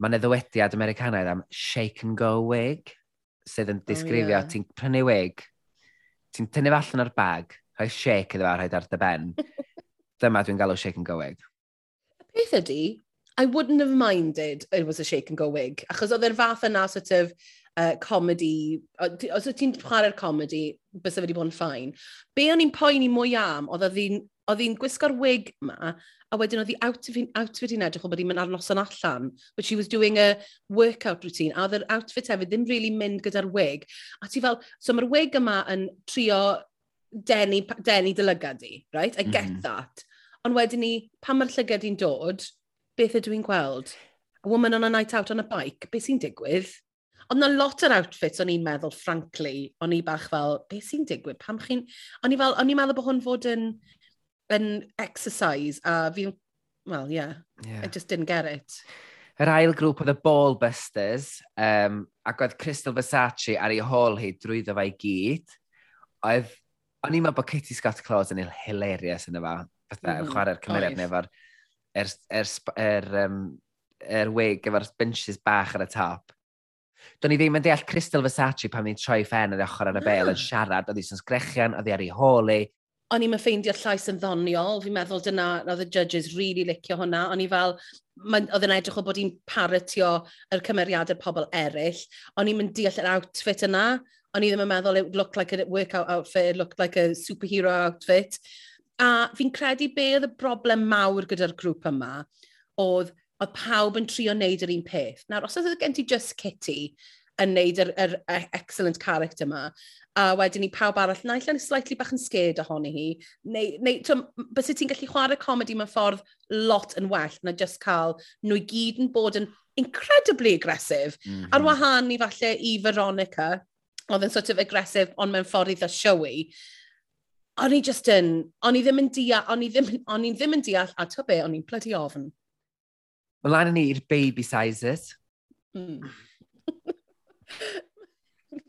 mae yna ddywediad Americanaidd am shake and go wig, sydd yn disgrifio, oh, yeah. ti'n prynu wig, ti'n tynnu allan o'r bag, rhoi shake iddo fe rhoi ar dy ben. Dyma dwi'n galw shake and go wig. Y peth ydy, I wouldn't have minded it was a shake and go wig, achos oedd e'r fath yna sort of uh, comedy, os oedd ti'n chwarae'r comedy, bys fe wedi bod yn ffain. Be o'n i'n poeni mwy am, oedd oedd hi'n gwisgo'r wig ma, a wedyn oedd hi outfit, outfit hi'n edrych o bod hi'n mynd ar noson allan, but she was doing a workout routine, a oedd yr outfit hefyd ddim really mynd gyda'r wig. A ti fel, so mae'r wig yma yn trio denu, denu dylygad i, right? I get mm that. Ond wedyn ni, pan mae'r llygad i'n dod, beth ydw i'n gweld? A woman on a night out on a bike, beth sy'n digwydd? Ond na lot o'r outfits o'n i'n meddwl, frankly, o'n i bach fel, beth sy'n digwydd? Pam chi'n... O'n i fel, o'n i'n meddwl bod hwn fod yn, yn exercise, a fi'n... Well, yeah, yeah, I just didn't get it yr ail grŵp oedd y ball busters, um, ac oedd Crystal Versace ar ei hôl hi drwyddo fe i gyd, oedd O'n i'n meddwl bod Katie Scott Claus yn hilarious yn efo. Fatha, mm chwarae'r cymeriad oh, efo'r er, er, er, um, er wig efo'r benches bach ar y top. Do'n i ddim yn deall Crystal Versace pan mi'n troi ffen ar e ochr ar y bel mm. yn siarad, oedd hi sy'n sgrechian, oedd hi ar ei holi. O'n i'n ffeindio'r llais yn ddoniol, fi'n meddwl dyna, oedd y judges really licio hwnna. O'n i fel, oedd yn edrych o bod hi'n paratio yr cymeriadau pobl eraill. O'n i'n mynd deall yr outfit yna, O'n i ddim yn meddwl it looked like a workout outfit, it looked like a superhero outfit. A fi'n credu be oedd y broblem mawr gyda'r grŵp yma, oedd oedd pawb yn trio wneud yr un peth. Nawr, os oedd e gen ti Just Kitty yn wneud yr, yr, yr excellent character yma, a wedyn ni pawb arall, na allan slightly bach yn scared ohoni hi, neu, neu twm, bys ti'n gallu chwarae comedi mewn ffordd lot yn well na just cael nhw i gyd yn bod yn incredibly aggressive, mm -hmm. ar wahân i falle i Veronica, oedd yn sort of aggressive, ond mewn ffordd eitha showy, o'n i just yn, o'n i ddim yn deall, o'n i ddim, o'n i ddim yn deall, a to be, o'n i'n bloody ofn. Mlaen well, ni i'r baby sizes. Mm.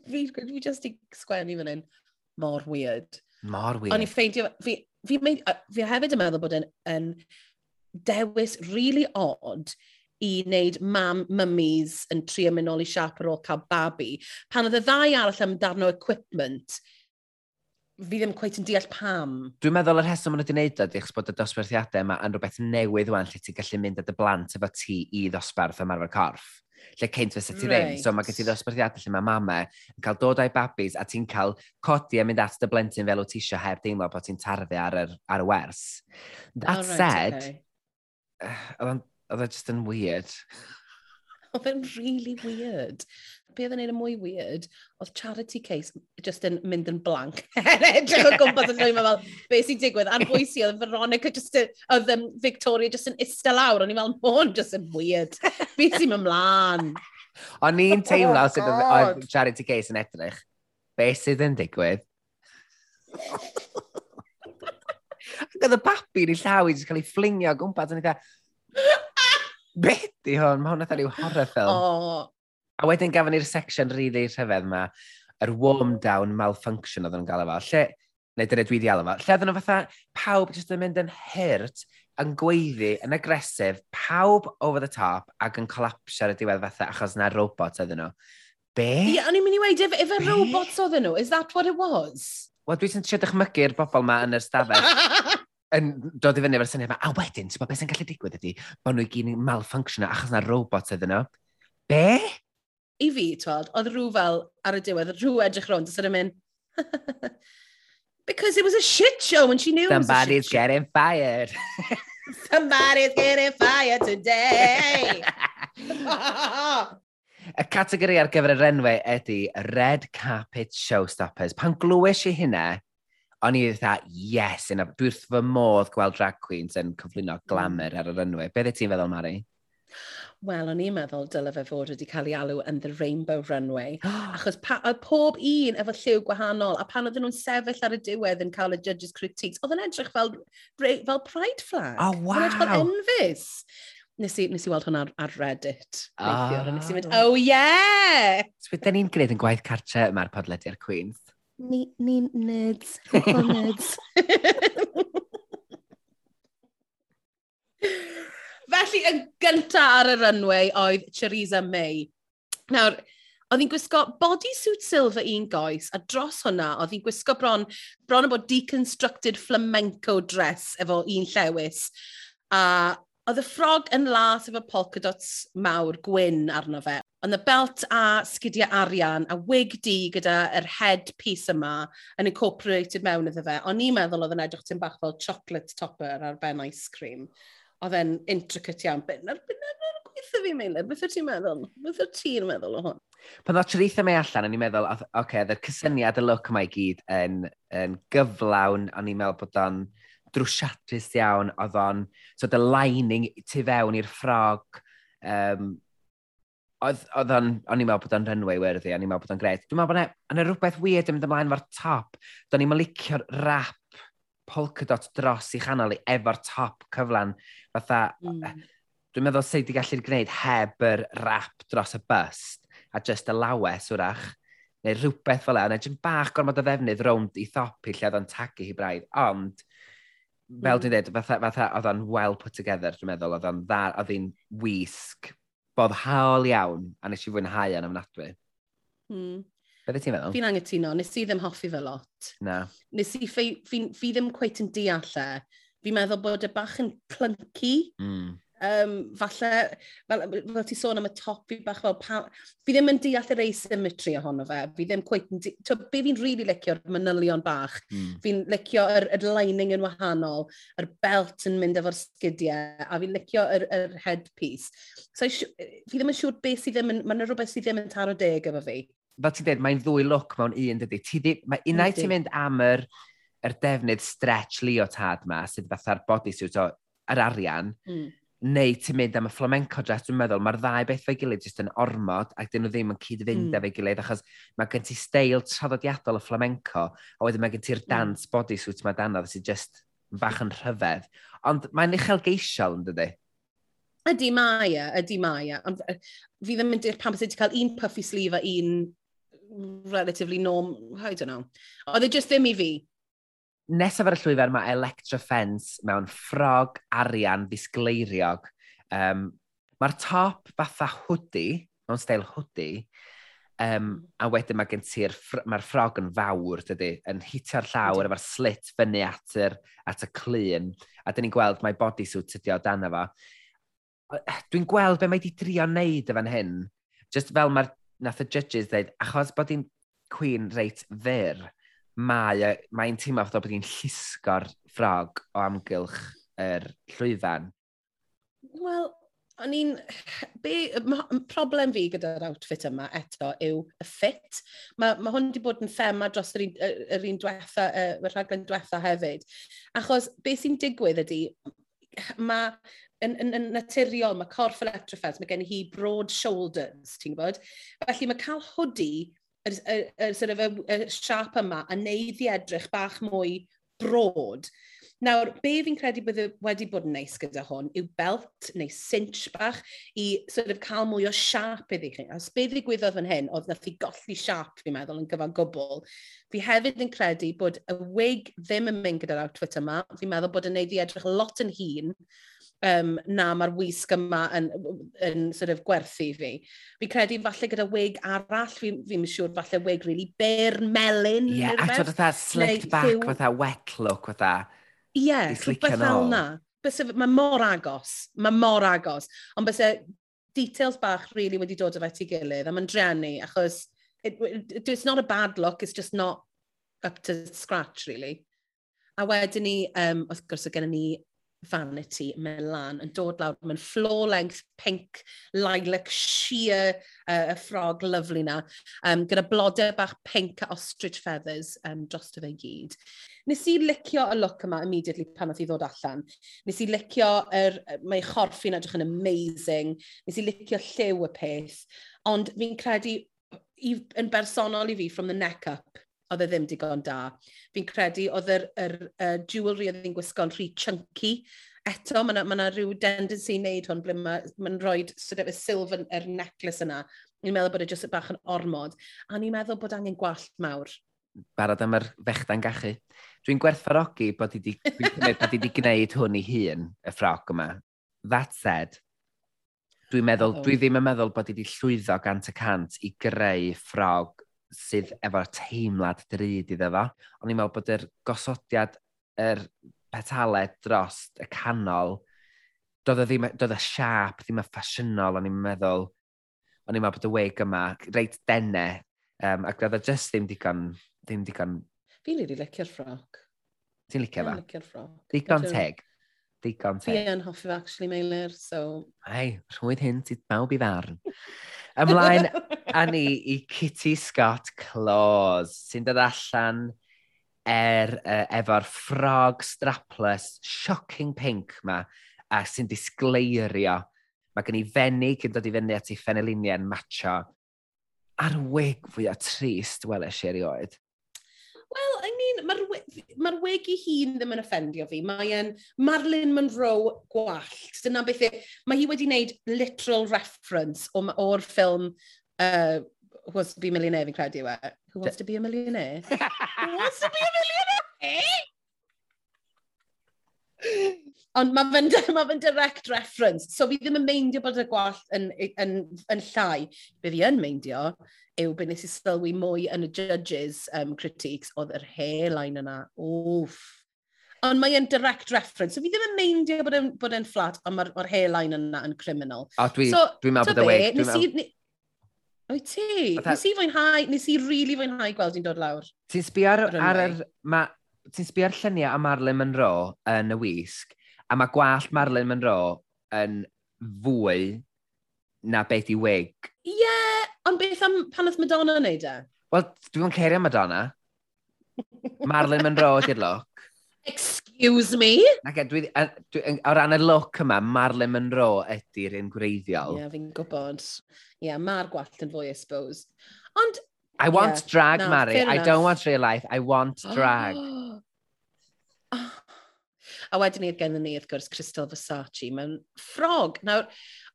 fi, fi just i sgwennu fan hyn, mor weird. Mor weird. O'n i ffeindio, fi, fi, fi, fi hefyd yn meddwl bod yn, yn dewis really odd i wneud mam, mummies yn trio mynd nôl i siap ar ôl cael babi. Pan oedd y ddau arall amdano equipment, fi ddim cweith yn deall pam. Dwi'n meddwl y rheswm maen nhw wedi gwneud o, di'ch bod y dosbarthiadau yma yn rhywbeth newydd wan lle ti'n gallu mynd at y blant efo ti i ddosbarth ymarfer corff lle ceint fysa ti right. ddim. So mae gen ti ddosbarthiadau lle mae mame yn cael dod o'i babis a ti'n cael codi a mynd at dy blentyn fel o ti eisiau heb deimlo bod ti'n tarddu ar, yr, ar y wers. That oh, right, said, okay. uh, oedd e just yn weird. Oedd e'n really weird. Be oedd yn neud yn mwy weird, oedd charity case just yn mynd yn blank. Edrych o gwmpas yn rhywun fel, be sy'n digwydd? A'n bwysi oedd Veronica just yn, oedd um, Victoria just yn ista lawr. O'n i'n fel, mo'n just yn weird. Be sy'n mynd mlaen? O'n i'n oh teimlo oh, sydd oedd charity case yn edrych. Be sydd yn digwydd? Ac oedd y babi ni llaw i wedi cael ei fflingio o gwmpas. O'n i'n beth di hwn? Mae hwn eitha rhyw horror film. Oh. A wedyn gafon ni'r section really rhyfedd yma, yr warm down malfunction oedd nhw'n gael efo. Lle, neu dyna dwi di alw efo. lle oedd nhw fatha pawb jyst yn mynd yn hurt, yn gweiddi, yn agresif, pawb over the top ac yn collapsio ar y diwedd fatha achos na robot oedd nhw. Be? Ie, yeah, o'n i'n mynd i weid, if, if a robots oedd nhw, is that what it was? Wel, dwi'n trio dychmygu'r bobl yma yn yr stafell. yn dod i fyny efo'r syniad yma, a wedyn, ti'n beth sy'n gallu digwydd ydy, bod nhw i gyd yn malfunctiono achos na robot ydyn nhw. Be? I fi, tweld, oedd rhyw fel ar y diwedd, rhyw edrych rownd, so yn mynd, because it was a shit show and she knew Somebody's it was a shit show. getting fired. Somebody's getting fired today. Y categori ar gyfer yr enwau ydy Red Carpet Showstoppers. Pan glwys i hynna, o'n i dda, yes, yna, dwi wrth fy modd gweld drag queens yn cyflwyno hmm. glamour ar yr enwau. Beth ddau ti'n feddwl, Mari? Wel, o'n i'n meddwl dyle fe fod wedi cael ei alw yn the Rainbow Runway. Achos pa, oedd pob un efo lliw gwahanol, a pan oedden nhw'n sefyll ar y diwedd yn cael y judges critiques, oedd yn edrych fel, fel pride flag. Oh, wow! Oedd edrych fel Elvis. Nes i, nes i weld hwnna ar, ar Reddit. Oh. Neithiwr, nes i ah. mynd, oh yeah! So, da ni'n gwneud yn gwaith cartre yma'r podlediad Queens. Ni, ni nerds. Football nerds. Felly, yn gyntaf ar y runway oedd Theresa May. Nawr, oedd hi'n gwisgo bodysuit silver un goes, a dros hwnna oedd hi'n gwisgo bron, bron o bod deconstructed flamenco dress efo un llewis. A oedd y ffrog yn las efo polka dots mawr gwyn arno fe, Ond y belt a sgidiau arian a wig di gyda yr head piece yma yn incorporated mewn iddo fe. O'n i'n meddwl oedd yn edrych ti'n bach fel chocolate topper ar ben ice cream. Oedd e'n intricate iawn. Byn ar byn ar gweithio fi, Meilir. Beth wyt ti'n meddwl? Beth wyt ti'n meddwl o hwn? Pan ddod treitha me allan, o'n i'n meddwl, oce, okay, oedd cysyniad y look yma i gyd yn, yn gyflawn, o'n i'n meddwl bod o'n drwsiadus iawn, oedd o'n, so the lining tu fewn i'r ffrog, um, oedd, oedd o'n, o'n i'n meddwl bod o'n runway werthu, o'n i'n meddwl bod o'n gred. Dwi'n meddwl bod o'n rhywbeth weird yn mynd ymlaen fo'r top. Do'n i'n licio'r rap polka dot dros i chanol i efo'r top cyflan. Fatha, mm. dwi'n meddwl sydd wedi gallu'r gwneud heb yr rap dros y bust a just y lawes wrach neu rhywbeth fel e, neu jyst bach gormod o ddefnydd rownd i thopi lle oedd o'n tagu hi braidd. Ond, fel mm. dwi'n dweud, fatha, fatha oedd o'n well put together, dwi'n meddwl, oedd o'n dda, oedd hi'n wisg bodd haol iawn, a nes i fwynhau yn ofnadwy. Hmm. Beth ti'n meddwl? Fi'n angytuno, nes i ddim hoffi fe lot. Na. Nes i, fi, fi, fi ddim cweit yn deall e. Fi'n meddwl bod y bach yn clunky. mm um, falle, fel, fel ti sôn am y top, fi bach fel, pa, fi ddim yn deall yr asymmetry ohono fe, fi ddim quite, to, be fi'n rili really licio'r manylion bach, mm. fi'n licio yr, yr lining yn wahanol, yr belt yn mynd efo'r sgidiau, a fi'n licio yr, yr headpiece. So, fi ddim yn siŵr beth sydd ddim yn, mae'n rhywbeth sydd ddim yn taro deg efo fi. Fel ti'n dweud, mae'n ddwy look mewn un, dydy. Ti ddim, mae unai ti'n mynd am yr, yr defnydd stretch leotard ma, sydd fatha'r bodysuit o, yr arian, mm neu ti'n mynd am y flamenco dress, dwi'n meddwl, mae'r ddau beth fe'i gilydd jyst yn ormod ac dyn nhw ddim yn cyd-fynd mm. efo'i gilydd, achos mae gen ti steil traddodiadol y flamenco, a wedyn mae gen ti'r hmm. dance mm. bodysuit mae danodd sydd jyst bach yn rhyfedd. Ond mae'n uchelgeisiol yn dydy? Ydy mae e, ydy mae e. Ond fi ddim yn deall pam sydd wedi cael un puffy sleeve a un relatively norm, I don't know. Oedd e just ddim i fi nesaf ar y llwyfer mae Electra Fence mewn ffrog arian ddisgleiriog. Um, Mae'r top fatha hoodie, mewn steil hoodie, um, a wedyn mae gen ti'r mae'r ffrog yn fawr, dydy, yn hitio'r llawr efo'r slit fyny at, yr, at y clun, a dyn ni'n gweld mae bodysuit ydi o dan efo. Eh, dwi'n gweld be mae wedi drio wneud efo'n hyn, just fel mae'r nath y judges dweud, achos bod hi'n queen reit fyr, mae, e, mae'n teimlo fatha bod hi'n llusgo'r ffrog o amgylch yr llwyfan. Wel, o'n i'n... Problem fi gyda'r outfit yma eto yw y ffit. Mae, ma hwn wedi bod yn thema dros yr un, yr un diwetha, y rhaglen diwetha hefyd. Achos beth sy'n digwydd ydy, mae yn, yn, yn naturiol, mae corff yr mae gen hi broad shoulders, ti'n gwybod? Felly mae cael hwdi y, y, y, sort of, y, y siap yma a neud i edrych bach mwy brod. Nawr, be fi'n credu bydd wedi bod yn neis gyda hwn yw belt neu cinch bach i sort of cael mwy o siap iddi chi. Os be ddigwyddodd yn hyn, oedd nath i golli siap, fi'n meddwl, yn gyfan gwbl. Fi hefyd yn credu bod y wig ddim yn mynd gyda'r outfit yma. Fi'n meddwl bod yn neud i edrych lot yn hun, um, na mae'r wisg yma yn, yn sort of gwerthu fi. Fi credu falle gyda wig arall, fi, fi'n siŵr falle wig really byr, melyn. Ie, yeah, a dod fatha slicked back, lliw... fatha wet look, fatha. Ie, yeah, rhywbeth fel na. Mae mor agos, mae mor agos. Ond byse details bach really wedi dod o fe ti gilydd, a mae'n drenu, achos it, it, it's not a bad look, it's just not up to scratch, really. A wedyn ni, um, wrth gwrs, o gennym ni vanity Milan yn dod lawr. mewn floor-length pink lilac sheer uh, y ffrog lyflu na, um, gyda blodau bach pink a ostrich feathers um, dros fe gyd. Nes i licio y look yma immediately pan oedd i ddod allan. Nes i licio, er, mae chorffi'n edrych yn amazing. Nes i licio lliw y peth. Ond fi'n credu, i, yn bersonol i fi, from the neck up, oedd e ddim digon da. Fi'n credu oedd yr, yr, yr uh, jewelry oedd hi'n gwisgo'n rhy chunky. Eto, mae yna ma rhyw tendency i wneud hwn, ble mae'n ma rhoi sort of y silf yn necklace yna. Ni'n meddwl bod e jyst bach yn ormod. A ni'n meddwl bod angen gwallt mawr. Barod am yr fechda'n gachu. Dwi'n gwerthfarogi bod i wedi gwneud hwn i hun, y ffroc yma. That said, dwi'n meddwl, dwi ddim yn meddwl bod i wedi llwyddo gant y cant i greu ffrog sydd efo'r teimlad drud iddo fo. Ond i'n meddwl bod yr gosodiad yr petale dros y canol, doedd y, ddim, e-, doedd y siap ddim yn ffasiynol, o'n i'n meddwl, o'n i'n meddwl bod y wig yma, reit denne, um, ac roedd o just ddim digon, ddim digon... Fi'n li licio'r ffroc. Ti'n licio fa? licio'r ffroc. Digon teg. Digon teg. Fi yn hoffi fa, actually, Meilir, so... Ai, rhwyd hyn, ti bawb i farn. Ymlaen a ni i Kitty Scott Claus, sy'n dod allan er, uh, efo'r ffrog strapless, shocking pink ma, a sy'n disgleirio. Mae gen i fenig yn dod i fyny at ei ffeneliniau'n matcho. A'r wig fwyaf trist, welesh i erioed. Wel, I mean, mae'r ma wig i hun ddim yn offendio fi. Mae'n Marilyn Monroe gwallt. Dyna beth e, mae hi wedi wneud literal reference o'r ffilm uh, Who Wants to Be a Millionaire fi'n credu yw e. Who Wants to Be a Millionaire? Who Wants to Be a Millionaire? Ond mae fe'n ma fe direct reference, so fi ddim yn meindio bod y gwallt yn, yn, yn llai. Be fi yn meindio yw be nes i sylwi mwy yn y judges um, critiques oedd yr hairline yna. Oof. Ond mae'n direct reference. So fi ddim yn meindio bod yn, bod yn flat, ond mae'r ma hairline yna yn criminal. O, dwi'n so, dwi meddwl bod y weg. Nes i, O'i ti? Nes i fwynhau, nes i rili really fwynhau gweld i'n dod lawr. Ti'n sbio ar, ar ar, Ma, ti'n sbio ar lluniau a Marlon Monroe yn y wisg, a mae gwallt Marlon Monroe yn fwy na beth i wig. Ie, yeah, ond beth am pan oedd Madonna yn neud e? Wel, dwi'n cerio Madonna. Marlon Monroe ydy'r look. Excuse Excuse me? Ac e, dwi, a, dwi, o ran y look yma, Marlon Monroe ydy'r un gwreiddiol. Ie, yeah, fi'n gwybod. Ie, yeah, mae'r gwallt yn fwy, I suppose. Ond... I want yeah, drag, no, Mary. I don't want real life. I want drag. Oh. A wedyn i'r gen ni, wrth gwrs, Crystal Versace mewn ffrog. Nawr,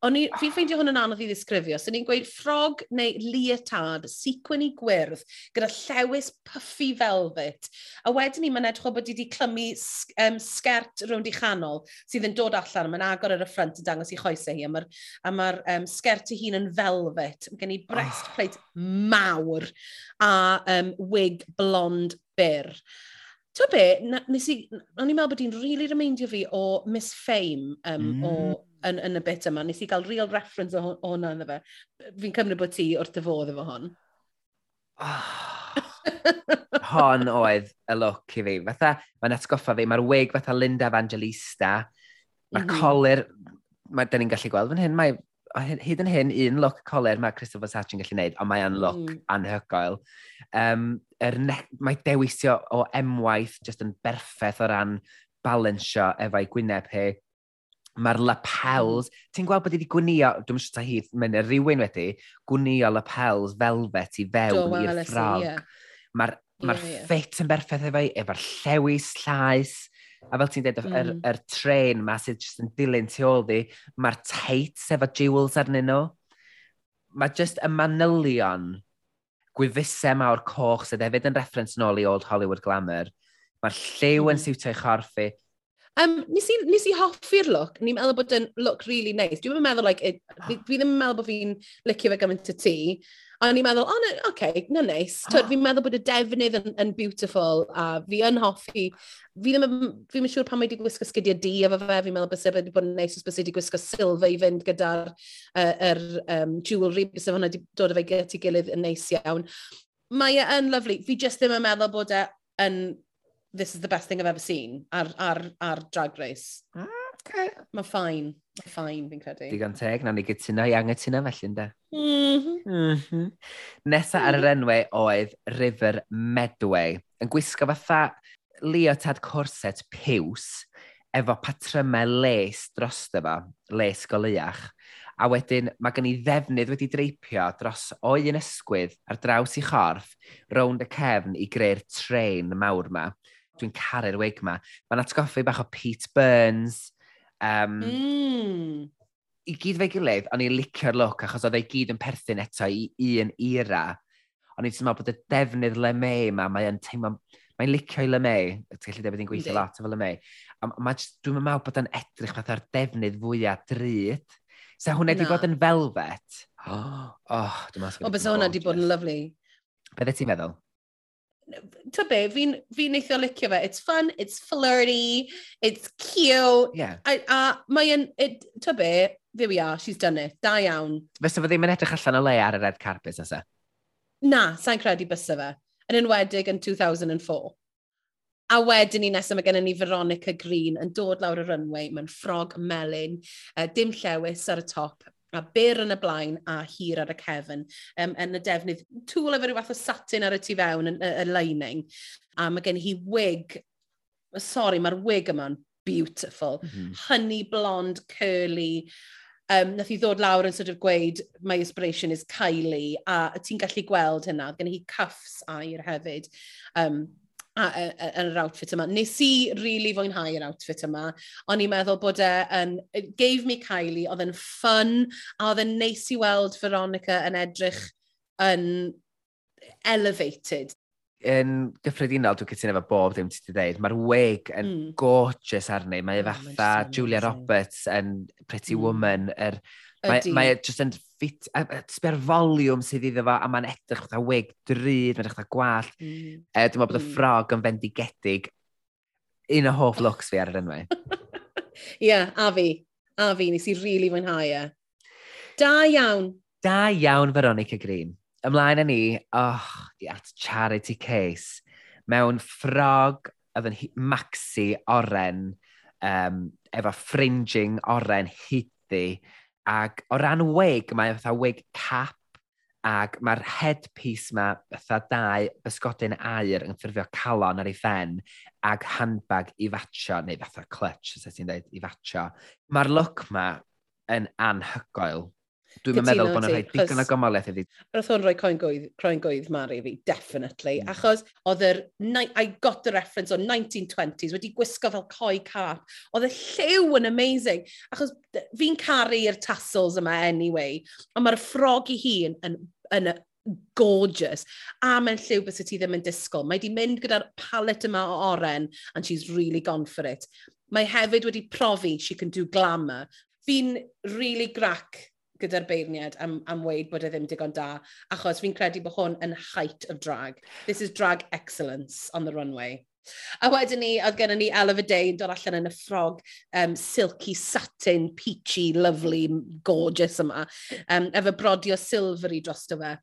o'n i, fi'n ffeindio hwn yn anodd i ddisgrifio. So ni'n gweud ffrog neu leotard, sequin i gwyrdd, gyda llewis puffy velvet. A wedyn ni, mae'n edrych o bod wedi clymu um, sgert rownd i chanol, sydd yn dod allan, mae'n agor ar y ffrant yn dangos i choesau hi, a mae'r ma, ma um, sgert ei hun yn velvet. Mae gen i breastplate ah. oh. mawr a um, wig blond byr. Ti'n be, nes i, o'n i'n meddwl bod hi'n really remeindio fi o Miss Fame um, mm. o, yn, yn y bit yma. Nes i gael real reference o, o hwnna yna fe. Fi'n cymryd bod ti wrth dy fodd efo hon. Oh, hon oedd y look i fi. Fatha, mae'n atgoffa fi, mae'r wig fatha Linda Evangelista. Mae'r mm -hmm. colir, mae, da ni'n gallu gweld fan hyn, mae hyd yn hyn, un look coler mae Christopher Satch yn gallu gwneud, ond mae an look mm. anhygoel. Um, er mae dewisio o emwaith jyst yn berffaith o ran balansio efo'i gwyneb hi. Mae'r lapels, ti'n gweld bod wedi gwnio, dwi'n siŵr ta hyd, mae'n rhywun wedi gwnio lapels velvet i fewn i'r ffrog. Yeah. Mae'r yeah, yeah. ffit yn berffaith efo'i, efo'r llewis, llais, A fel ti'n dweud, mm. yr, yr tren ma sydd jyst yn dilyn tu ôl di, mae'r tights efo jewels arnyn nhw. Mae jyst y manylion gwifusau ma o'r coch sydd hefyd yn reference nôl i Old Hollywood Glamour. Mae'r lliw mm. yn siwtio'i chorffi. Um, nes, i, nes i hoffi'r look, ni'n meddwl bod yn look really nice. Dwi'n meddwl, like, it, dwi ddim yn meddwl bod fi'n licio fe gymaint y ti, A o'n i'n meddwl, o, oh, oce, okay, na neis. Nice. Oh. Ah. fi'n meddwl bod y defnydd yn, yn beautiful a fi yn hoffi. Fi ddim, fi ddim yn siŵr pan mae wedi gwisgo sgidiau di efo fe, fi'n meddwl bod wedi bod yn neis os bysau wedi gwisgo silfa i fynd gyda'r uh, er, um, jewelry, bysau hwnna wedi dod o fe gyda'i gilydd yn neis iawn. Mae e yn lyflu. Fi jyst ddim yn meddwl bod e yn this is the best thing I've ever seen ar, ar, ar Drag Race. Ah okay. Mae ffain. Mae ffain, fi'n credu. Digon teg, na ni gytuno i angytuno felly, ynda? Mm -hmm. mm -hmm. Nesa ar yr mm-hmm. enwau oedd River Medway. Yn gwisgo fatha leotad corset piws, efo patrymau les dros fo, les goleuach. A wedyn mae gen i ddefnydd wedi dreipio dros o un ysgwydd ar draws i chorff, rownd y cefn i greu'r tren mawr yma. Dwi'n caru'r wig yma. Mae'n atgoffi bach o Pete Burns, Um, mm. I gyd fe'i gilydd, o'n i'n licio'r look achos oedd ei gyd yn perthyn eto i un era. O'n i'n teimlo bod y defnydd Leme yma, mae'n teimlo... Mae'n licio i Leme, ti'n gallu dweud i'n gweithio lot efo Leme. A dwi'n meddwl bod yn edrych fatha'r defnydd fwyaf drud. Sa hwnna wedi bod yn velvet? Oh, oh, dwi'n meddwl. O, bys hwnna wedi bod yn lyflu. Beth ti'n meddwl? to be, fi'n fi eitha licio fe. It's fun, it's flirty, it's cute. Yeah. A, a mae yn, to be, there we are, she's done it. Da iawn. Fysa fe ddim yn edrych allan o le ar y red carpet ysa? Na, sa'n credu bysa fe. Yn enwedig yn 2004. A wedyn ni nesaf mae gennym ni Veronica Green yn dod lawr y runway mewn ffrog melyn, uh, dim llewis ar y top, a byr yn y blaen a hir ar y cefn um, yn y defnydd tŵl efo rhyw fath o satin ar y tu fewn, y, y lining. A mae gen hi wig, sori, mae'r wig yma'n beautiful. Mm -hmm. Honey blonde, curly, um, nath i ddod lawr yn sort of gweud, my inspiration is Kylie, a ti'n gallu gweld hynna, gen hi cuffs air hefyd. Um, a, a, a, yn yr outfit yma. Nes i really fwynhau yr outfit yma. ond i'n meddwl bod e yn... It gave me Kylie, oedd yn ffyn, a oedd yn neis i weld Veronica yn edrych yn elevated. Yn gyffredinol, dwi'n cytuno efo bob dim ti wedi dweud, mae'r wig yn mm. gorgeous arni. Mae oh, fatha Julia Roberts yn Pretty mm. Woman. Er, mae, mae e just yn ffit, sber foliwm sydd iddo fo, a mae'n edrych fatha wig drud, mae'n edrych fatha gwallt. Mm. E, dwi'n meddwl bod y mm. ffrog yn fendigedig. Un o hoff looks fi ar yr enwau. Ie, yeah, a fi. A fi, nes i rili really mwynhau e. Da iawn. Da iawn, Veronica Green. Ymlaen â ni, oh, at Charity Case, mewn ffrog oedd yn maxi oren, um, efo fringing oren hyddi, Ac o ran wig, mae fatha wig cap, ac mae'r headpiece ma fatha dau bysgodyn air yn ffurfio calon ar ei phen ac handbag i fatio, neu fatha clutch, os ti'n dweud, i fatio. Mae'r look ma yn anhygoel. Dwi'n meddwl bod yna rhaid digon o gymalaeth iddi. Roedd hwn rhoi croen gwydd, croen gwydd Mari fi, definitely. Mm. Achos oedd yr, I got the reference o 1920s, wedi gwisgo fel coi cap. Oedd y lliw yn amazing. Achos fi'n caru'r tassels yma anyway. Ond mae'r ffrog i hun yn, yn, yn gorgeous. A mae'n lliw bys ti ddim yn disgwyl. Mae di mynd gyda'r palette yma o oren, and she's really gone for it. Mae hefyd wedi profi she can do glamour. Fi'n really grac gyda'r beirniad am, am weid bod e ddim digon da, achos fi'n credu bod hwn yn height of drag. This is drag excellence on the runway. A wedyn ni, oedd gennym ni Ella Day yn dod allan yn y ffrog um, silky, satin, peachy, lovely, gorgeous yma, um, efo brodio silvery drosto fe.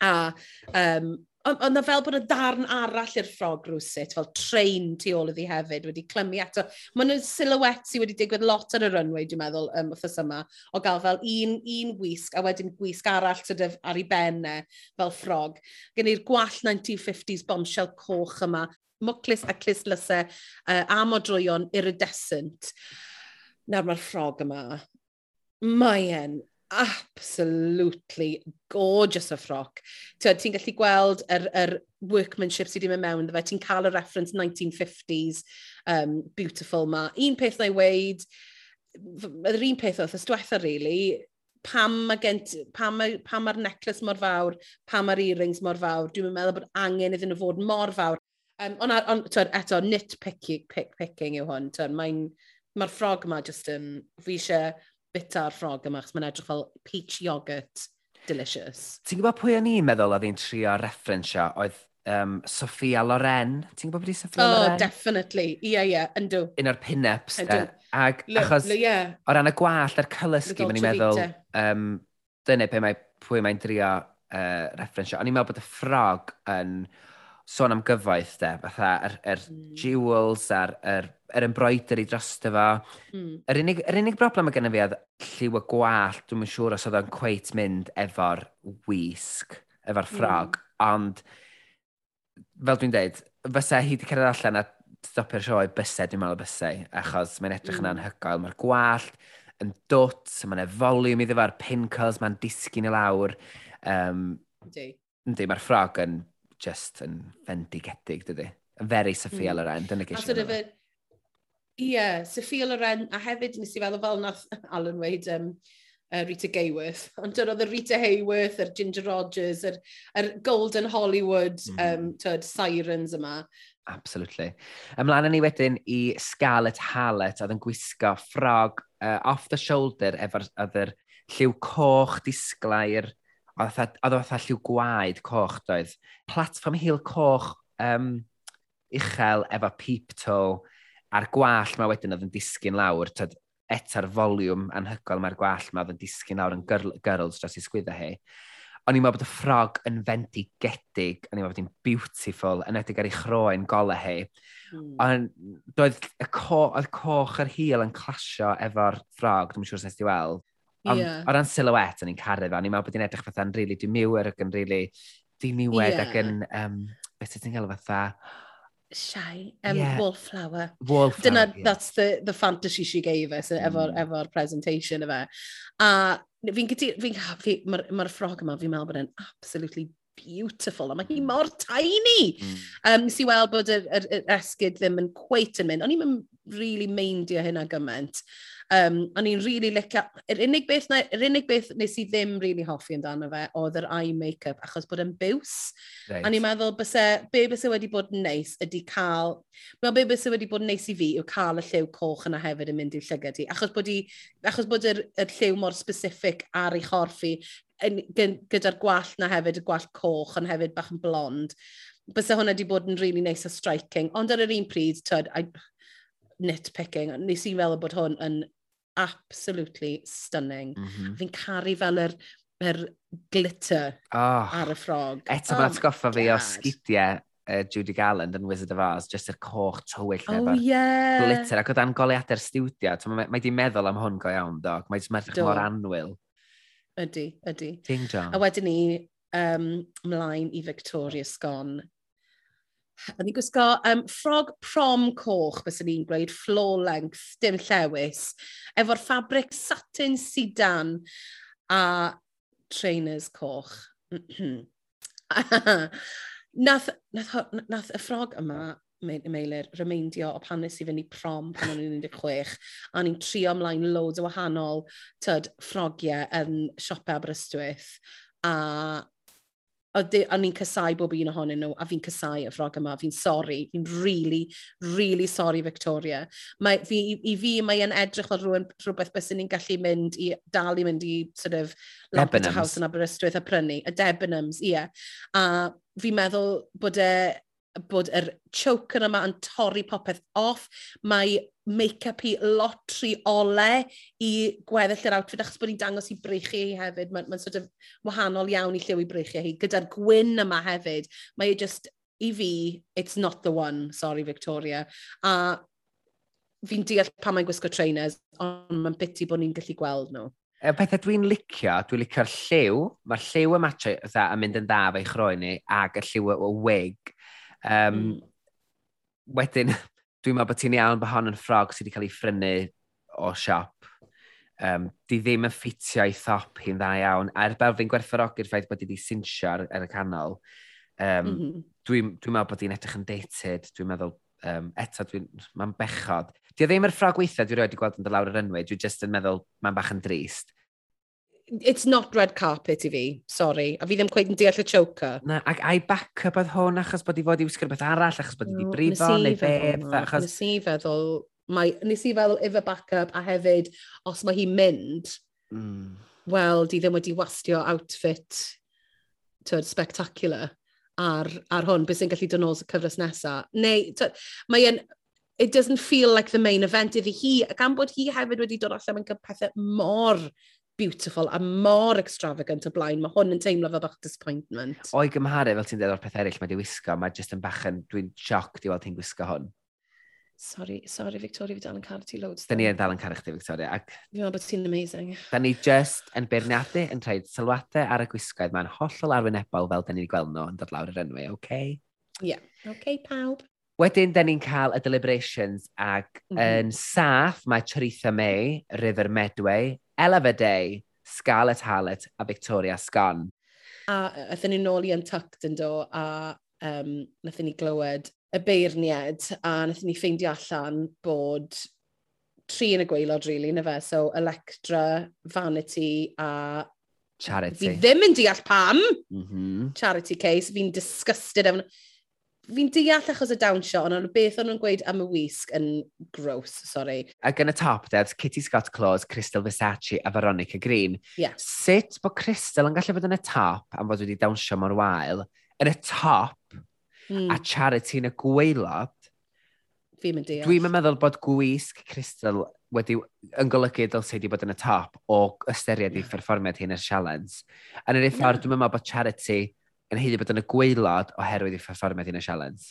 A um, Ond na fel bod y darn arall i'r ffrog rwysut, fel train tu ôl iddi hefyd, wedi clymu eto. Mae nhw'n silhouette sydd wedi digwydd lot ar y runway, dwi'n meddwl, um, wrthos yma, o gael fel un, un wisg, a wedyn gwisg arall sort of, ar ei benne, fel ffrog. Gen i'r gwall 1950s bombshell coch yma, mwclis a clislusau, uh, am o iridescent. Nawr mae'r ffrog yma. Mae e'n absolutely gorgeous o ffroc. Ti'n gallu gweld yr, yr workmanship sydd wedi mynd mewn, fe ti'n cael y reference 1950s, um, beautiful ma. Un peth na i weid, yr un peth oedd, ysdiwetha really, pam mae gent, pam, ma, pam mae'r necklace mor fawr, pam mae'r earrings mor fawr, dwi'n meddwl bod angen iddyn nhw fod mor fawr. Um, ond on, on eto, nitpicking pick, picking yw hwn, mae'r ma ffrog yma just yn, fi eisiau bita'r ffrog yma, achos mae'n edrych fel peach yoghurt delicious. Ti'n gwybod pwy o'n i'n meddwl oedd hi'n trio referensio oedd um, Sophia Loren. Ti'n gwybod beth i Sophia oh, Loren? Oh, definitely. Ie, yeah, ie, yeah, yndw. Un o'r pin-ups. Ag, L achos L yeah. o ran y gwallt a'r cylysgu, mae'n i'n meddwl, um, dyna pe mae, pwy mae'n drio uh, referensio. O'n i'n meddwl bod y ffrog yn sôn am gyfoeth, de, fatha, yr, er, er mm. jewels a'r er, yr embroider i drosto fo. Mm. Yr, unig, yr unig broblem mae gennym fi oedd lliw y gwallt, dwi'n yn siŵr os oedd o'n cweit mynd efo'r wisg, efo'r hmm. ffrog, mm. ond fel dwi'n deud, fysa hi wedi cyrraedd allan a stopio'r sioe bysau, dwi'n meddwl bysau, achos mae'n edrych mm. yn hmm. anhygoel. Mae'r gwallt yn dwt, mae'n yna volume iddo fo'r pincles, mae'n disgyn i lawr. Um, Ynddi. Ynddi, mae'r ffrog yn just yn fendigedig, dydy. Yn very Sophia mm. Loren, dyna geisio. Sort of yeah, Sophia Loren, a hefyd nes i feddwl fel nath Alan weid um, uh, Rita Gayworth, ond dyn oedd y Rita Hayworth, yr Ginger Rogers, yr, yr Golden Hollywood mm. um, tyd, sirens yma. Absolutely. Ymlaen ni wedyn i Scarlett Hallett, oedd yn gwisgo ffrog uh, off the shoulder efo'r yr lliw coch disglair, oedd oedd lliw gwaed coch doedd. Platform hil coch um, uchel efo peep toe, a'r gwall mae wedyn oedd yn disgyn lawr, tyd, eta'r foliwm anhygoel mae'r gwall mae oedd yn disgyn lawr yn gyrls dros i sgwydda hi. O'n i'n meddwl bod y ffrog yn fendigedig, o'n i'n meddwl bod hi'n beautiful, yn edrych ar ei chroen golau hi. Mm. Ond doedd y co, oedd coch yr hil yn clasio efo'r ffrog, dwi'n siŵr sy'n di weld. Ond yeah. o ran silhouette o'n i'n caru fe, o'n i'n meddwl bod hi'n edrych fatha'n rili really, dwi'n ac yn rili really, diniwed yeah. ac yn, um, beth ydych chi'n gael fatha, Shy. Um, yeah. Wallflower. Wallflower, Dyna, yeah. that's the, the fantasy she gave us e- mm. efo'r efo presentation efe. A fi'n gyda, fi'n fi, mae'r ma ffrog yma, fi'n meddwl bod e'n absolutely beautiful, a mae hi mm. mor tiny. Mm. Um, nes i weld bod yr, yr, yr esgyd ddim yn cweit yn mynd, o'n i'n really meindio hynna gymaint. Um, o'n i'n really licio... Yr unig beth, na, yr unig beth nes i ddim really hoffi amdano fe oedd yr eye make-up, achos bod yn biws. Right. O'n i'n meddwl, byse, be byse wedi bod yn neis ydy cael... Wel, be byse wedi bod yn neis i fi yw cael y lliw coch yna hefyd yn mynd i'r llygad i. Achos bod, i, achos bod yr, yr lliw mor specific ar ei chorffi, gyda'r gwall na hefyd, y gwall coch, ond hefyd bach yn blond. Byse hwnna wedi bod yn really nice a striking, ond ar yr un pryd, tyd, I, nitpicking, nes i'n meddwl bod hwn yn absolutely stunning. Mm -hmm. Fi'n caru fel yr, yr glitter oh, ar y ffrog. Eto, oh, mae'n atgoffa fi o sgidiau uh, Judy Garland yn Wizard of Oz, jyst yr coch tywyll oh, efo'r yeah. glitter, ac o dan goleadau'r stiwdio, mae, mae di meddwl am hwn go iawn, dog. Mae jyst merch mor anwyl. Ydy, ydy. Ding dong. A wedyn ni, um, mlaen i Victoria Scone, O'n i'n gwisgo um, ffrog prom coch, bys ni'n gweud, floor length, dim llewis, efo'r ffabric satin sidan a trainers coch. nath, nath, nath y ffrog yma Meilir, remeindio o pan nes i fynd i prom pan o'n i'n 16, a ni'n trio ymlaen loads o wahanol tyd, ffrogiau yn siopau Aberystwyth, a a ni'n casau bob un ohonyn nhw, a fi'n casau y ffrog yma, fi'n sori, fi'n really, really sori Victoria. Mae, fi, I fi, mae yn edrych fel rhywun, rhywbeth bys ni'n gallu mynd i, dal i mynd i, sort of, Lapita House yn Aberystwyth a prynu, y Debenhams, ie. Yeah. A fi'n meddwl bod e, bod yr choker yma yn torri popeth off. Mae make-up i lot tri ole i gweddill yr outfit, achos bod ni'n dangos i breichiau hi hefyd. Mae'n ma sort of wahanol iawn i lliw i breichiau hi. Gyda'r gwyn yma hefyd, mae e just, i fi, it's not the one, sorry Victoria. A fi'n deall pa mae'n gwisgo trainers, ond mae'n biti bod ni'n gallu gweld nhw. Y pethau dwi'n licio, dwi'n licio'r lliw. Mae'r lliw y matio dda yn mynd yn dda fe'i chroeni, ac y lliw y wig. Um, mm. Wedyn, Dwi'n meddwl bod ti'n iawn bod hon yn ffrog sydd wedi cael ei ffrynu o siop. Um, di ddim yn ffitio i thop hi'n dda iawn. A'r fel fi'n gwerthfarogi'r ffaith bod wedi sinsio ar, ar er y canol, um, mm -hmm. dwi'n dwi meddwl bod hi'n edrych yn dated. Dwi'n meddwl, um, eto, dwi, mae'n bechod. Di o ddim yr ffrog weithiau dwi'n rhoi wedi gweld yn dy lawr yr enwyd. Dwi'n just yn meddwl, mae'n bach yn drist it's not red carpet i fi, sorry. A fi ddim cweith yn deall y choker. Na, ac a'i backup oedd hwn achos bod i fod i wisgo rhywbeth arall, achos bod i wedi no, brifo, neu beth. Achos... Nes i feddwl, mae, nes i feddwl if a backup, a hefyd, os mae hi'n mynd, mm. wel, di ddim wedi wastio outfit, tyd, spectacular ar, ar hwn, beth sy'n gallu dod nôl y cyfres nesaf. Neu, mae'n, it doesn't feel like the main event iddi hi, ac am bod hi hefyd wedi dod allan yn pethau mor beautiful a mor extravagant o blaen. Mae hwn yn teimlo fel bach disappointment. O'i gymharu, fel ti'n dweud o'r peth eraill mae di wisgo, mae jyst yn bach yn, dwi'n sioc di weld ti'n gwisgo hwn. Sorry, sorry Victoria, fi dal yn caru ti loads. Da ni yn dal yn caru chdi, Victoria. Ac... Fi'n meddwl bod ti'n amazing. Da ni just yn beirniadu yn rhaid sylwadau ar y gwisgoedd mae'n hollol arwynebol fel da ni'n gweld nhw yn dod lawr yr enwau, oce? Okay? Ie, yeah. oce okay, pawb. Wedyn, da ni'n cael y deliberations ac mm -hmm. yn saff mae Charitha May, River Medway, Eleva Day, Scarlett Hallett a Victoria Sgon. A ydyn ni nôl i Untucked yn do, a um, naethon ni glywed y beirniad, a naethon ni ffeindio allan bod tri yn y gweilod, really, na fe. So, Electra, Vanity a... Charity. Fi ddim yn deall pam. Mm -hmm. Charity case. Fi'n disgusted efo fi'n deall achos y dawnsio, ond o'n beth o'n nhw'n gweud am y wisg yn gross, sorry. Ac yn y top devs, Kitty Scott Claus, Crystal Versace a Veronica Green. Yeah. Sut bod Crystal yn gallu bod yn y top am fod wedi dawnsio mor wael, yn y top mm. a charity yn y gweilod, Fi'n mynd deall. Dwi'n meddwl bod gwisg Crystal wedi yn golygu dylse wedi bod yn y top o ystyried i yeah. pherfformiad hyn y sialens. Yn yr un ffordd, yeah. dwi'n meddwl bod charity yn heiddi bod yn y gweilad oherwydd i pherfformiad yn y sialens?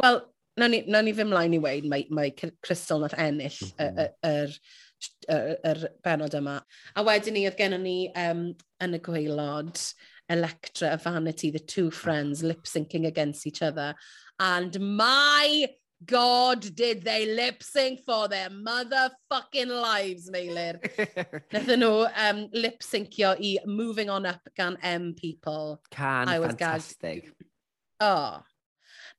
Wel, na ni, na ni fy mlaen i weid mae, mae Crystal nath ennill mhm. yr mm -hmm. er, er, benod yma. A wedyn ni, oedd gennym ni um, yn y gweilod Electra a Vanity, the two friends lip-syncing against each other. And my God, did they lip sync for their motherfucking lives, Meilir. Nethon nhw um, lip syncio i Moving On Up gan M People. Can, I was fantastic. Gagged. Oh,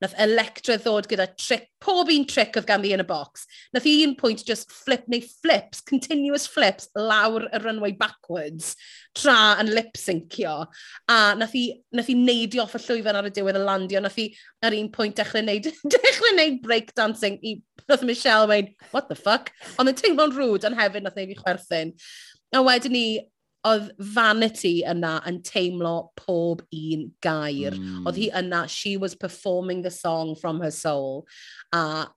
Nath Electra ddod gyda trick, pob un trick oedd ganddi yn y box. Nath un pwynt just flip neu flips, continuous flips, lawr y runway backwards, tra yn lip-syncio. A nath hi, nath hi neidio off y llwyfan ar y diwedd y landio. Nath hi ar un pwynt dechrau neud, dechrau neud breakdancing i Nath Michelle wein, what the fuck? Ond yn teimlo'n rwd, ond hefyd nath neud fi chwerthin. A wedyn ni, oedd vanity yna yn teimlo pob un gair. Mm. Oedd hi yna, she was performing the song from her soul. A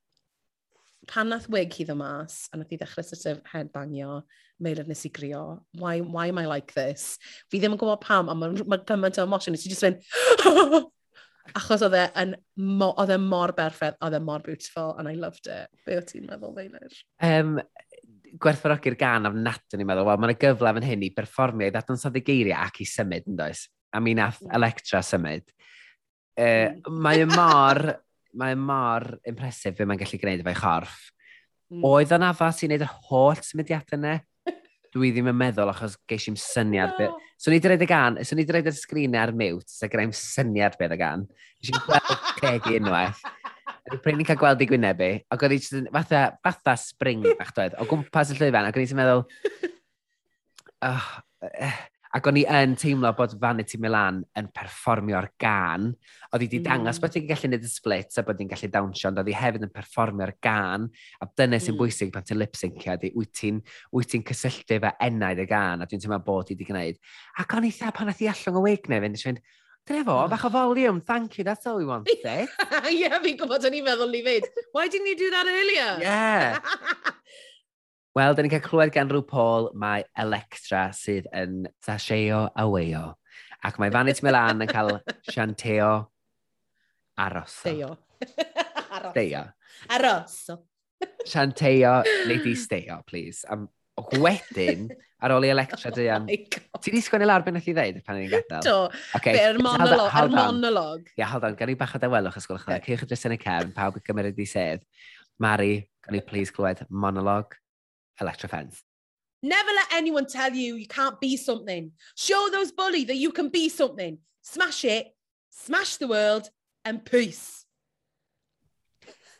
pan nath wig hi ddymas, a nath hi ddechrau sort of headbangio, meilad nes i grio, why, why am I like this? Fi ddim yn gwybod pam, a mae ma gymaint o emotion, nes i just fynd, achos oedd e yn, mo, oedd e mor berffaith, oedd e mor beautiful, and I loved it. Be o ti'n meddwl, Feilir? Um, gwerthfawrogi'r gan am nat yn i'n meddwl, wel, mae'n y gyfle fan hyn i berfformio i ddadansoddi geiriau ac i symud, yn does? A mi nath mm. Electra symud. Uh, mae y mor, mae y mor impresif be mae'n gallu gwneud efo'i chorff. Mm. Oedd o'n afas i wneud yr holl symudiadau yna? Dwi ddim yn meddwl achos geis i'n syniad no. beth. So ni dreid y gan, so ni dreid y sgrin ar mute, so gyda'i'n syniad beth y gan. Nes i'n gweld cegi unwaith. Dwi'n prynu cael gweld i gwynebu, ac oedd hi fatha, fatha spring, bach doedd, o gwmpas y llwyfan, ac o'n i'n meddwl... Oh, eh, ac o'n i yn teimlo bod Vanity Milan yn perfformio'r gan. Oedd hi wedi dangos mm. bod ti'n gallu gwneud y split a bod hi'n gallu dawnsio, ond oedd hi hefyd yn perfformio'r gan. A dyna sy'n mm. bwysig pan ti'n lip-synciad, wyt ti'n ti cysylltu fe enaid y gan, a dwi'n teimlo bod hi wedi gwneud. Ac o'n i dda pan oedd hi allan o wig neu fynd, Trefo, oh. bach o volume, thank you, that's all we wanted. Ie, yeah, fi'n gwybod o'n i'n meddwl ni fyd. Why didn't you do that earlier? Yeah. Wel, da ni'n cael clywed gan rhyw Paul mae Electra sydd yn sasheo a. Ac mae Vanity Milan yn cael sianteo aroso. Deo. aros. Deo. Aroso. Sianteo, neu di steo, please. Am Wedyn, ar ôl i Electra oh dy am... Ti di sgwennu lawr beth i ddeud pan ni'n gadael? Do. Okay. Be, yr monolog. Yr monolog. Ie, hold on, gan i bach o dawelwch ysgolch yna. Cewch chi drysau'n y cefn, pawb y gymryd i sedd. Mari, gan i please clywed monolog Electra Fence. Never let anyone tell you you can't be something. Show those bully that you can be something. Smash it, smash the world, and peace.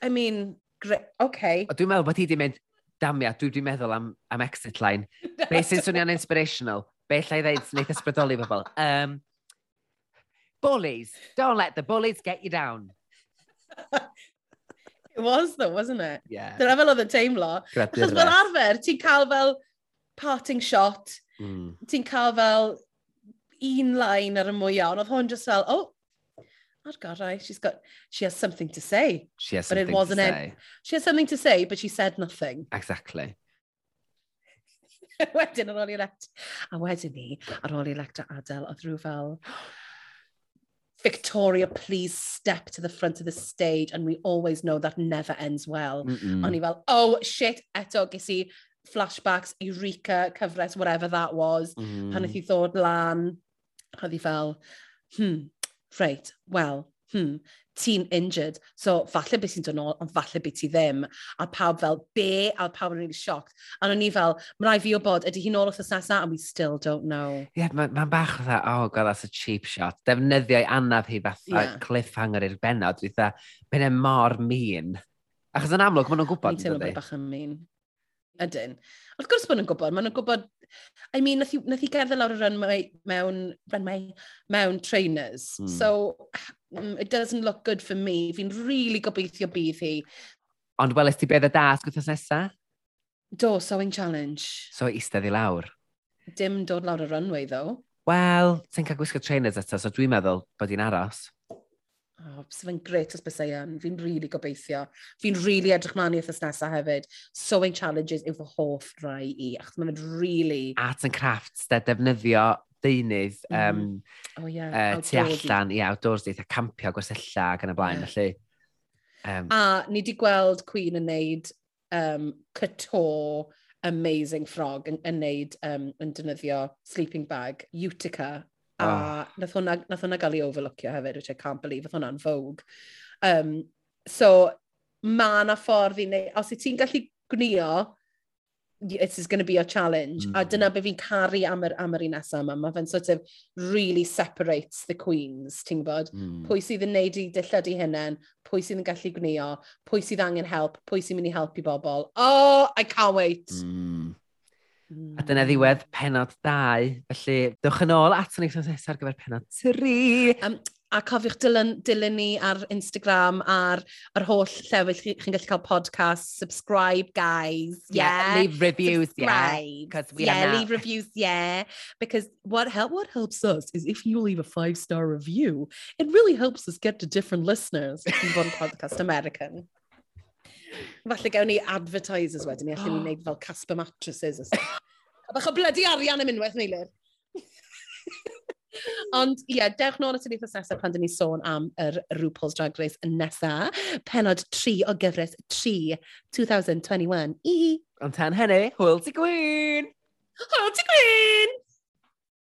I mean, great, okay. Dwi'n meddwl bod hi wedi mynd damia, dwi wedi meddwl am, am exit line. Be sy'n swnio'n inspirational? Be llai ddeud sy'n eitha sbrydoli bobl? Um, bullies. Don't let the bullies get you down. it was though, wasn't it? Yeah. Dyna fel oedd y teimlo. Achos fel arfer, ti'n cael fel parting shot, mm. ti'n cael fel un line ar y mwyaf, ond oedd hwn just fel, oh, I'd got right. She's got, she has something to say. She has something but it wasn't to say. It. She has something to say, but she said nothing. Exactly. wedyn ar ôl i elect. A wedyn ni, ar ôl i lect adael, oedd rhyw fel... Victoria, please step to the front of the stage. And we always know that never ends well. Mm -mm. O'n i fel, oh, shit, eto, ges i flashbacks, Eureka, cyfres, whatever that was. Mm. Pan oedd hi ddod lan, oedd hi fel, hmm, reit, wel, hmm, ti'n injured. So, falle beth sy'n dod nôl, ond falle beth ti ddim. A pawb fel, be? A pawb yn really shocked. A o'n i fel, mae rai fi o bod, ydy hi'n ôl wrth nesaf? And we still don't know. Ie, yeah, mae'n ma bach o dda, oh god, that's a cheap shot. Defnyddio i anaf hi fatha yeah. cliffhanger i'r benod. Dwi'n dda, mae'n e mor mean. Achos yn amlwg, maen nhw'n gwybod. Ni'n teimlo bod bach yn mean. Ydyn. Wrth gwrs bod nhw'n gwybod, maen nhw'n gwybod I mean, nath i, nath i gerdded lawr y runway mewn, runway, mewn trainers. Hmm. Mm. So, it doesn't look good for me. Fi'n really gobeithio bydd hi. Ond welest ti beth y dasg wrthos nesa? Do, sewing challenge. So, eistedd i lawr? Dim dod lawr y runway, ddo. Wel, ti'n cael gwisgo trainers eto, so dwi'n meddwl bod hi'n aros. Oh, so fe'n gret os bys yn. Fi'n rili really gobeithio. Fi'n rili really edrych mlaen i wythnos nesaf hefyd. Sewing challenges yw fy hoff rai i, achos mae'n rili... Really... Arts and crafts, de, defnyddio deunydd mm. um, oh, yeah. uh, tu allan Ie, yeah, outdoors a campio gwersylla ac yn y blaen. Yeah. Felly, um, a ni wedi gweld Queen yn neud um, couture amazing frog yn, yn neud um, yn defnyddio sleeping bag, Utica A oh. nath hwnna, nath hwnna gael ei overlookio hefyd, which I can't believe, nath hwnna'n vogue. Um, so, mae na ffordd i neu... Os ti'n gallu gwnio, it is going to be a challenge. Mm. A dyna be fi'n caru am yr, am yr un nesaf yma. Mae fe'n sort of really separates the queens, ti'n gwybod? Mm. Pwy sydd yn neud i dillad i hynny, pwy sydd yn gallu gwnio, pwy sydd angen help, pwy sydd mynd i helpu bobl. Oh, I can't wait. Mm. Mm. A dyna ddiwedd penod 2. Felly, dewch yn ôl at yn eich sosnes ar gyfer penod 3. Um, a cofiwch dilyn, dilyn ni ar Instagram a'r, ar holl llefydd chi'n gallu cael podcast. Subscribe, guys. Yeah, yeah leave reviews, Subscribe. yeah. We yeah, leave reviews, yeah. Because what, help, what helps us is if you leave a five-star review, it really helps us get to different listeners if you want Podcast American. Falle gawn ni advertisers wedyn, ni allan ni wneud fel Casper mattresses. A bach o blydi arian am unwaith, Meilir. Ond ie, yeah, dewch nôl at y nitha nesaf pan dyn ni sôn am yr RuPaul's Drag Race nesa. Penod 3 o gyfres 3 2021. Ihi. Ond tan hynny, hwyl ti gwyn! Hwyl ti gwyn!